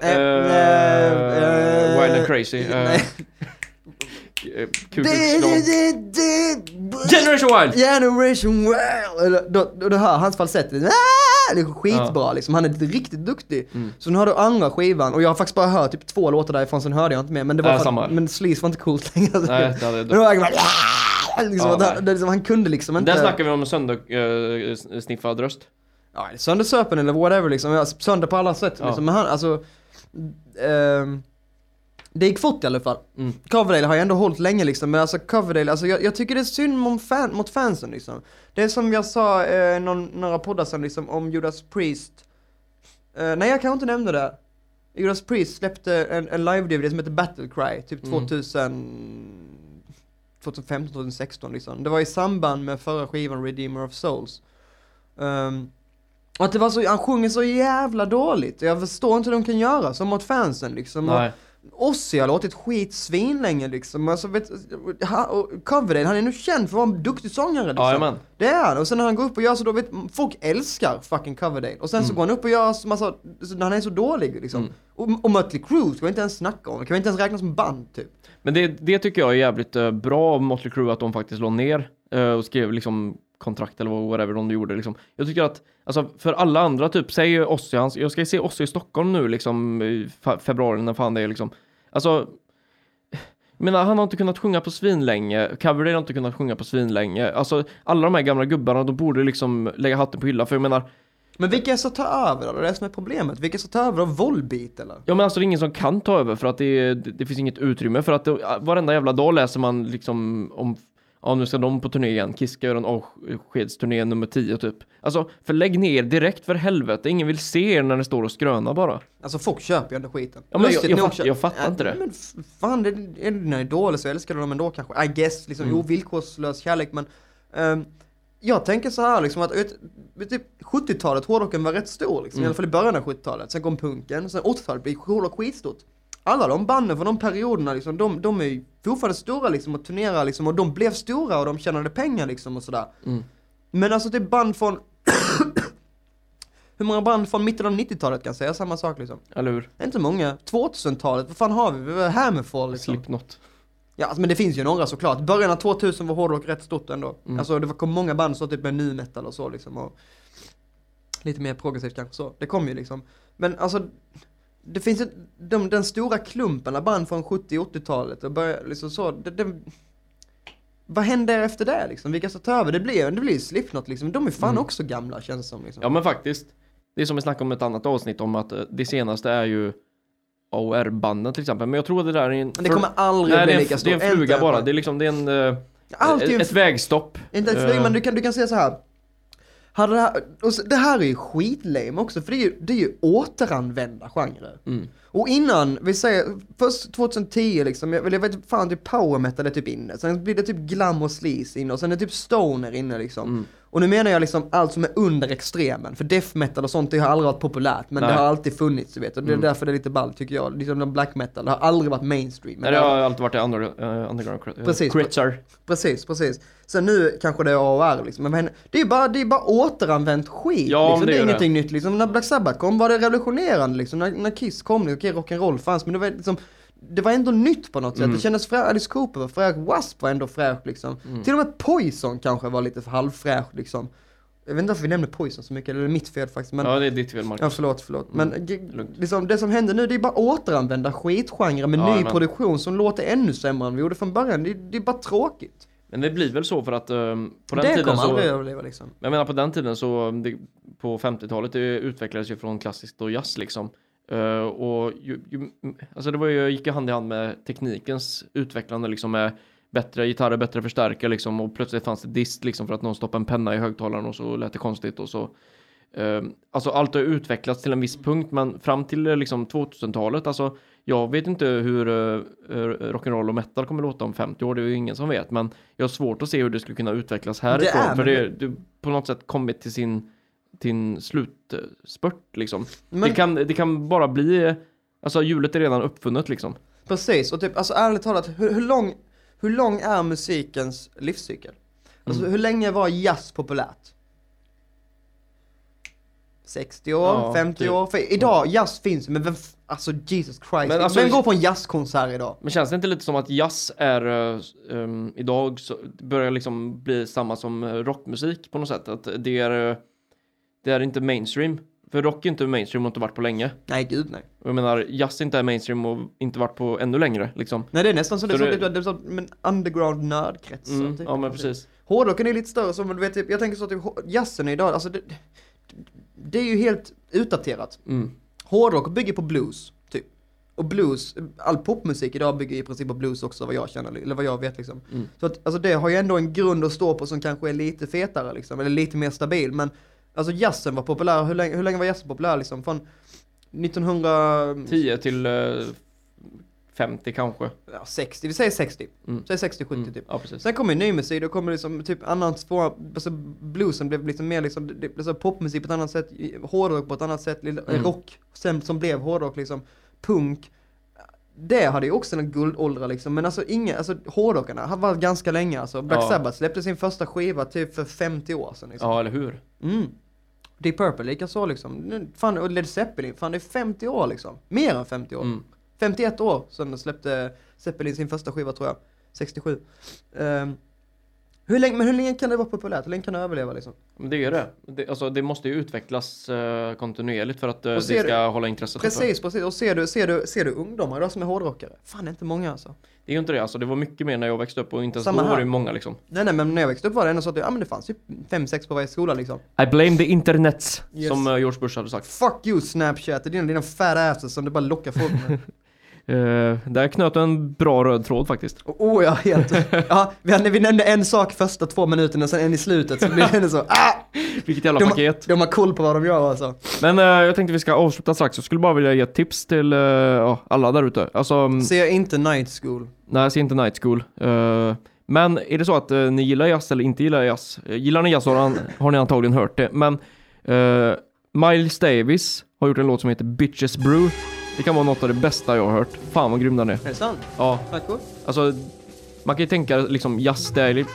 eh, eh, Wild and crazy. Klan. Generation Wild! Generation Wild! Då, då, då hör hans falsett, ah, det är skitbra liksom, han är riktigt duktig. Mm. Så nu har du andra skivan, och jag har faktiskt bara hört typ två låtar därifrån, sen hörde jag inte mer. Men det var Äh, för, men Sleaze var inte coolt längre. Nej, det hade Men då liksom, Ja, han, liksom, han kunde liksom inte... Där snackar vi om söndersniffad röst. Ja, söndersöpen eller whatever liksom, sönder på alla sätt Ja. liksom. Men han, alltså... ehm, det gick fort i alla fall. Mm. Coverdale har ju ändå hållit länge liksom, men alltså Coverdale, alltså jag, jag tycker det är synd mot, fan, mot fansen liksom. Det är som jag sa eh, någon, några poddar sen liksom om Judas Priest. Eh, nej jag kanske inte nämnde det. Judas Priest släppte en, en live-DVD som heter Battle Cry, typ Mm. 2015, 2016 liksom. Det var i samband med förra skivan Redeemer of Souls. Um, och att det var så, han sjunger så jävla dåligt. Jag förstår inte hur de kan göra så mot fansen liksom. Nej. Och, Ozzy har låtit skit svinlänge liksom. Alltså, vet, och Coverdale, han är nu känd för att vara en duktig sångare liksom. Jajamän. Det är han. Och sen när han går upp och gör så då vet folk älskar fucking Coverdale. Och sen så Mm. går han upp och gör så massa, så han är så dålig liksom. Mm. Och, och Mötley Crüe ska vi inte ens snacka om. Det kan vi inte ens räkna som band typ. Men det, det tycker jag är jävligt eh, bra av Motley Crue att de faktiskt la ner eh, och skrev liksom kontrakt eller whatever de gjorde liksom. Jag tycker att, alltså för alla andra typ, säg hans, jag ska ju se Ozzy i Stockholm nu liksom i fe- februari när fan det är liksom. Alltså, menar, han har inte kunnat sjunga på svinlänge, Coverdale har inte kunnat sjunga på svinlänge. Alltså, alla de här gamla gubbarna, de borde liksom lägga hatten på hyllan, för jag menar, Men vilka ska ta över då? Det är det som är problemet. Vilka ska ta över av Volbeat eller? Ja men alltså det är ingen som kan ta över för att det, det, det finns inget utrymme för att det, varenda jävla dag läser man liksom om Ja nu ska de på turné igen, Kiss ska göra en avskedsturné nummer 10 typ. Alltså för lägg ner direkt för helvete, ingen vill se er när ni står och skrönar bara. Alltså folk köper ju ändå skiten. Ja, men jag- jag nog fatt- jag fattar inte det. Men fan, det, är det dina idoler så älskar du dem ändå kanske. I guess, liksom, Mm. jo villkorslös kärlek men ehm, jag tänker så här liksom att typ 70-talet, hårdrocken var rätt stor liksom, i Mm. alla fall i början av 70-talet. Sen kom punken, sen 80-talet blev hårdrock skitstort. Alla de banden från de perioderna liksom, de, de är fortfarande stora liksom och turnerar liksom och de blev stora och de tjänade pengar liksom och sådär. Mm. Men alltså det är band från Hur många band från mitten av 90-talet kan säga samma sak liksom? Eller hur? Inte många. 2000-talet, vad fan har vi? Vi har Hammerfall liksom. Slipknot. Ja, alltså, men det finns ju några såklart. Början av 2000 var hårdrock rätt stort ändå. Mm. Alltså det var- kom många band som typ med nu metal och så liksom. Och lite mer progressivt kanske så. Det kom ju liksom. Men alltså, det finns de, den stora klumpen av band från 70-80-talet och börja liksom så. Det, det, vad händer efter det liksom? Vilka ska ta över? Det blir det blir Slipknot liksom. De är fan Mm. också gamla känns det som liksom. Ja men faktiskt. Det är som vi snackade om ett annat avsnitt om att eh, det senaste är ju AOR-banden till exempel. Men jag tror att det där är en... Det kommer aldrig Nej, bli lika stort. det är en fluga bara. Det är liksom, det är en... eh, Alltid en ett vägstopp. Inte ett flyg, Eh, men du kan, du kan säga så här. Hade det, här och så, det här är ju skitlame också, för det är ju, det är ju återanvända genrer. Mm. Och innan, vi säger, först 2010 liksom, jag, jag vet fan typ power metal är typ inne, sen blir det typ glam och sleaze inne, och sen är det typ stoner inne liksom. Mm. Och nu menar jag liksom allt som är under extremen, för death metal och sånt det har aldrig varit populärt, men Nej. det har alltid funnits du vet, och det är Mm. därför det är lite ballt tycker jag. Liksom black metal, det har aldrig varit mainstream. Nej, det har- alltid varit under, uh, underground crit- Precis. critsar. Precis, precis. Sen nu kanske det är AOR liksom, men det är bara, det är bara återanvänt skit. Ja, liksom. det, det är är det. ingenting nytt liksom. När Black Sabbath kom var det revolutionerande liksom. När, när Kiss kom, okej rock'n'roll fanns, men det var liksom det var ändå nytt på något sätt, Mm. det kändes fräscht, Alice Cooper var fräsch, Wasp var ändå fräsch liksom. Mm. Till och med Poison kanske var lite för halvfräsch liksom. jag vet inte varför vi nämner Poison så mycket, eller det är mitt fel faktiskt. Men, Ja, det är ditt fel Marcus. Ja förlåt, förlåt. Men g- lugnt. liksom, det som händer nu det är bara återanvända skitgenrer med Ja, ny men- produktion som låter ännu sämre än vi gjorde från början. Det, det är bara tråkigt. Men det blir väl så för att ehm, på den det tiden så... aldrig överleva liksom. Jag menar på den tiden så, det, på 50-talet, det utvecklades ju från klassiskt och jazz liksom. Eh, och ju, ju, alltså det var ju, gick ju hand i hand med teknikens utvecklande liksom med bättre gitarrer, bättre förstärkare liksom och plötsligt fanns det dist liksom för att någon stoppade en penna i högtalaren och så lät det konstigt och så. eh, alltså allt har utvecklats till en viss punkt men fram till eh, liksom 2000-talet, alltså jag vet inte hur uh, rock'n'roll och metal kommer låta om 50 år, det är ju ingen som vet men jag har svårt att se hur det skulle kunna utvecklas härifrån är, för det, det på något sätt kommit till sin en slutspurt liksom. Men Det, kan, det kan bara bli, alltså hjulet är redan uppfunnet liksom. precis, och typ alltså ärligt talat, hur, hur, lång, hur lång är musikens livscykel? Alltså Mm. hur länge var jazz populärt? 60 år, Ja, 50 typ. år? För idag, jazz finns men vem, alltså Jesus Christ, Men alltså- vem går på en jazzkonsert idag? Men känns det inte lite som att jazz är uh, um, idag så börjar liksom bli samma som eh, rockmusik på något sätt? Att det är, eh, det är inte mainstream. För rock är inte mainstream och inte varit på länge. Nej gud nej. Och jag menar, jazz inte är mainstream och inte varit på ännu längre liksom. Nej det är nästan så, det Så som, det- det, det är som men underground nördkretsar. Mm, typ. ja men precis. Hårdrocken är lite större, som du vet, typ, jag tänker så typ jazzen idag, alltså det, det är ju helt utdaterat. Mm. Hårdrock bygger på blues, typ. Och blues, all popmusik idag bygger i princip på blues också vad jag känner, eller vad jag vet liksom. Mm. Så att, alltså det har ju ändå en grund att stå på som kanske är lite fetare liksom, eller lite mer stabil. Men alltså jazzen var populär, hur länge, hur länge var jazzen populär liksom? Från 1900... 10 till eh, 50 kanske. Ja, 60, vi säger 60. Mm. Säg 60-70 Mm. typ. Ja precis. Sen kommer ny musik, då kommer liksom typ annan svåra, alltså bluesen blev liksom mer liksom, det blev så popmusik på ett annat sätt, hårdrock på ett annat sätt, Mm. rock sen som blev hårdrock liksom, punk. Det hade ju också en guldåldrar liksom, men alltså inga, alltså hårdrockarna har varit ganska länge alltså. Black Ja. Sabbath släppte sin första skiva typ för 50 år sedan liksom. Ja eller hur? Mm. Deep Purple lika så liksom. Fan, och Led Zeppelin, fan det är 50 år liksom. Mer än 50 år. Mm. 51 år sedan släppte Zeppelin sin första skiva tror jag. 67. Ehm, hur länge, men hur länge kan det vara populärt? Hur länge kan det överleva liksom? Det är det. det. Alltså det måste ju utvecklas eh, kontinuerligt för att Och det ska hålla intresset. Precis, precis. Och ser du, ser du, ser du ungdomar idag som är hårdrockare? Fan det är inte många alltså. Det är ju inte det, alltså det var mycket mer när jag växte upp och inte ens Samma då var här. det ju många liksom. Nej nej men när jag växte upp var det ändå så att det, ja, men det fanns ju 5-6 på varje skola liksom. I blame the internets, Yes. som eh, George Bush hade sagt. Fuck you Snapchat, det är dina, dina fat asses som du bara lockar folk med. Uh, där knöt du en bra röd tråd faktiskt. Och, oh ja, helt. Ja, vi, hade- vi nämnde en sak första två minuterna, sen en i slutet så blir det så, ah! Vilket jävla De, paket. de har koll på vad de gör alltså. Men eh, jag tänkte vi ska avsluta strax. Jag skulle bara vilja ge tips till ja, alla där ute. Alltså, mm, Ser inte Night School. nej, se inte Night School. Men är det så att ni gillar jazz eller inte gillar jazz? Gillar ni jazz har, har ni antagligen hört det. Men Miles Davis har gjort en låt som heter Bitches Brew. Det kan vara något av det bästa jag har hört. Fan vad grym den är. Är det sant? Ja, Tack cool. alltså man kan ju tänka liksom jazz, det är lite...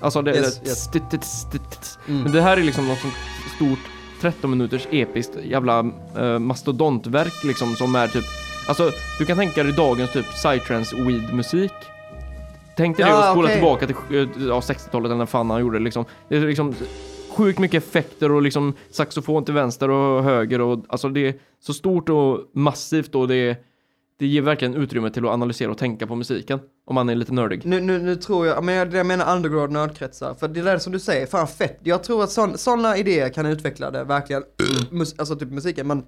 Alltså det, Yes, det, yes. st- st- st- st- Mm. Men det här är liksom något sånt stort 13 minuters episkt jävla uh, mastodontverk liksom som är typ Alltså du kan tänka dig dagens typ psytrance weed musik Tänk dig det Ja, och spola okej. tillbaka till eh, ja, 60-talet eller när fan han gjorde det liksom Det är liksom sjukt mycket effekter och liksom saxofon till vänster och höger och alltså det är så stort och massivt och det det ger verkligen utrymme till att analysera och tänka på musiken om man är lite nördig. Nu, nu, nu tror jag, men jag, jag menar underground nördkretsar, för det där som du säger, fan fett. Jag tror att sådana idéer kan utveckla det verkligen, mus, alltså typ musiken, men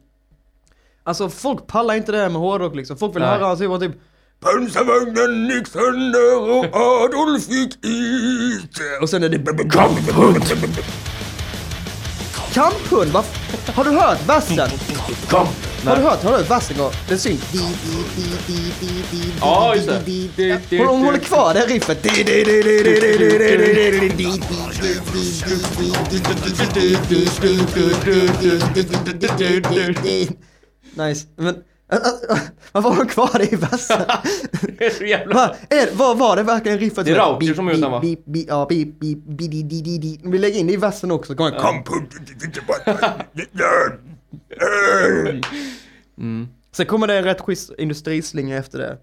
Alltså folk pallar inte det här med hårdrock liksom, folk vill Nej. höra alltså typ Pansarvagnen gick sönder och Adolf gick ut Och sen är det Kamphund! Vad Har du hört versen? Har du hört, har du hört versen? går? Den syns Ja, just det. Hon, håller kvar det riffet. Nice, men äh, äh, varför har hon kvar det i versen? Det är så jävla... Va, är, vad var det verkligen riffet? Det är Rautio som gjort den, va? Ja. Vi lägger in det i versen också. Kom. Kom. Mm. Sen kommer det en rätt schysst industrislinga efter det.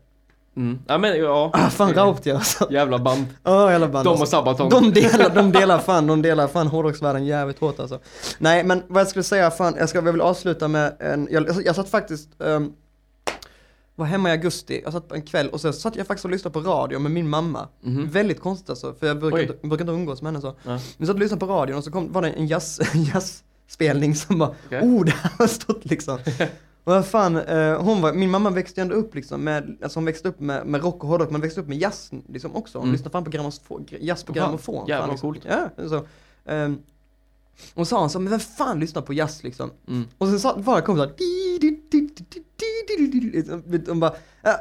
Mm. Ja men ja. Ah, fan Rauptio alltså. Jävla band. Åh jävla band De alltså. och Sabaton. De delar, de delar fan, de delar fan hårdrocksvärlden jävligt hårt alltså. Nej men vad jag skulle säga, fan, jag ska jag vill avsluta med en, jag, jag, jag satt faktiskt, um, var hemma i augusti, jag satt på en kväll och så satt jag faktiskt och lyssnade på radio med min mamma. Mhm. Väldigt konstigt alltså, för jag brukar, Oj. inte, brukar inte umgås med henne så. Ja. Men jag satt och lyssnade på radion och så kom, var det en jazz, jazzspelning som bara, Okej. oh det här har stått liksom. Och vad fan, eh, hon var, min mamma växte ju ändå upp liksom med, alltså hon växte upp med, med rock och hårdrock, men växte upp med jazz liksom också. Hon mm. lyssnade fan på grammofon. Jazz på grammofon. Jävlar vad liksom. coolt. Ja, så. Eh, och sa hon så, men vem fan lyssnar på jazz liksom? Mm. Och sen sa, var det kom såhär, de liksom. bara,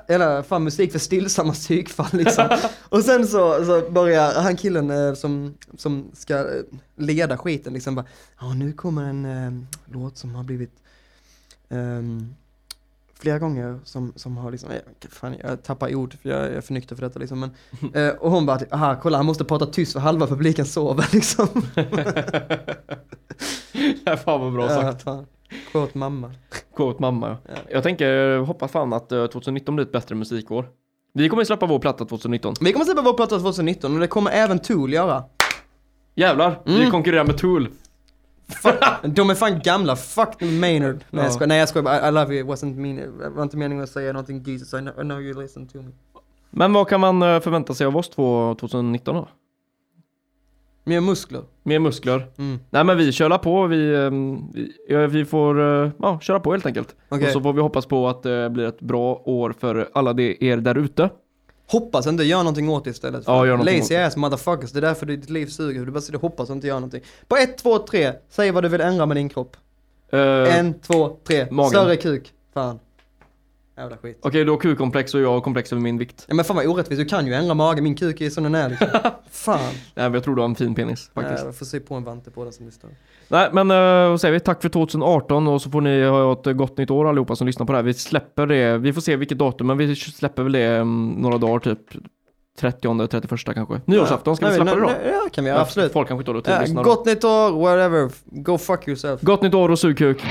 hela fan musik för stillsamma psykfall liksom. och sen så, så börjar han killen eh, som, som ska eh, leda skiten liksom bara, ja nu kommer en eh, låt som har blivit ehm, flera gånger som, som har liksom, jag, fan, jag tappar ord för jag, jag är för nykter för detta liksom. Men, eh, och hon bara, aha kolla han måste prata tyst för halva publiken sover liksom. Ja, fan vad bra sagt. Fan. Quote mamma. Quote mamma. Ja. Jag tänker, hoppas fan att eh, 2019 blir ett bättre musikår. Vi kommer släppa vår platta 2019. Vi kommer släppa vår platta 2019 och det kommer även Tool göra. Jävlar, vi Mm. konkurrerar med Tool. De är fan gamla, fuck Maynard. Nej jag Ja. skojar, nej jag skojar bara, I, I love you, it wasn't mean, det var inte meningen att säga någonting Jesus, I know, I know you listen to me. Men vad kan man eh, förvänta sig av oss två 2019 då? Mer muskler. Mer muskler? Mm. Nej men vi kör på, vi, ehm, vi, vi får eh, ja, köra på helt enkelt. Okej. Och så får vi hoppas på att det blir ett bra år för alla de, er där ute. Hoppas inte, gör någonting åt det istället. Ja, gör någonting Lazy ass motherfuckers, det är därför ditt liv suger. Du bara sitter och hoppas och inte gör någonting. På ett, två, tre, säg vad du vill ändra med din kropp. Eh, en, två, tre, magen. större kuk. Fan. Jävla skit. Okej, du har Q-komplex och jag har komplex över min vikt. Ja men fan vad orättvist, du kan ju ändra magen, min kuk är som den är liksom. Fan. Nej men jag tror du har en fin penis faktiskt. Nej, jag får se på en vante på den som lyssnar. Nej men uh, vad säger vi? Tack för 2018 och så får ni ha ett gott nytt år allihopa som lyssnar på det här. Vi släpper det, vi får se vilket datum men vi släpper väl det um, några dagar typ 30 31 kanske. Nyårsafton, ska vi släppa det då? Ja, kan vi göra, absolut. Folk kanske inte har tid att lyssna gott nytt år, whatever. Go fuck yourself. Gott nytt år och sug kuk.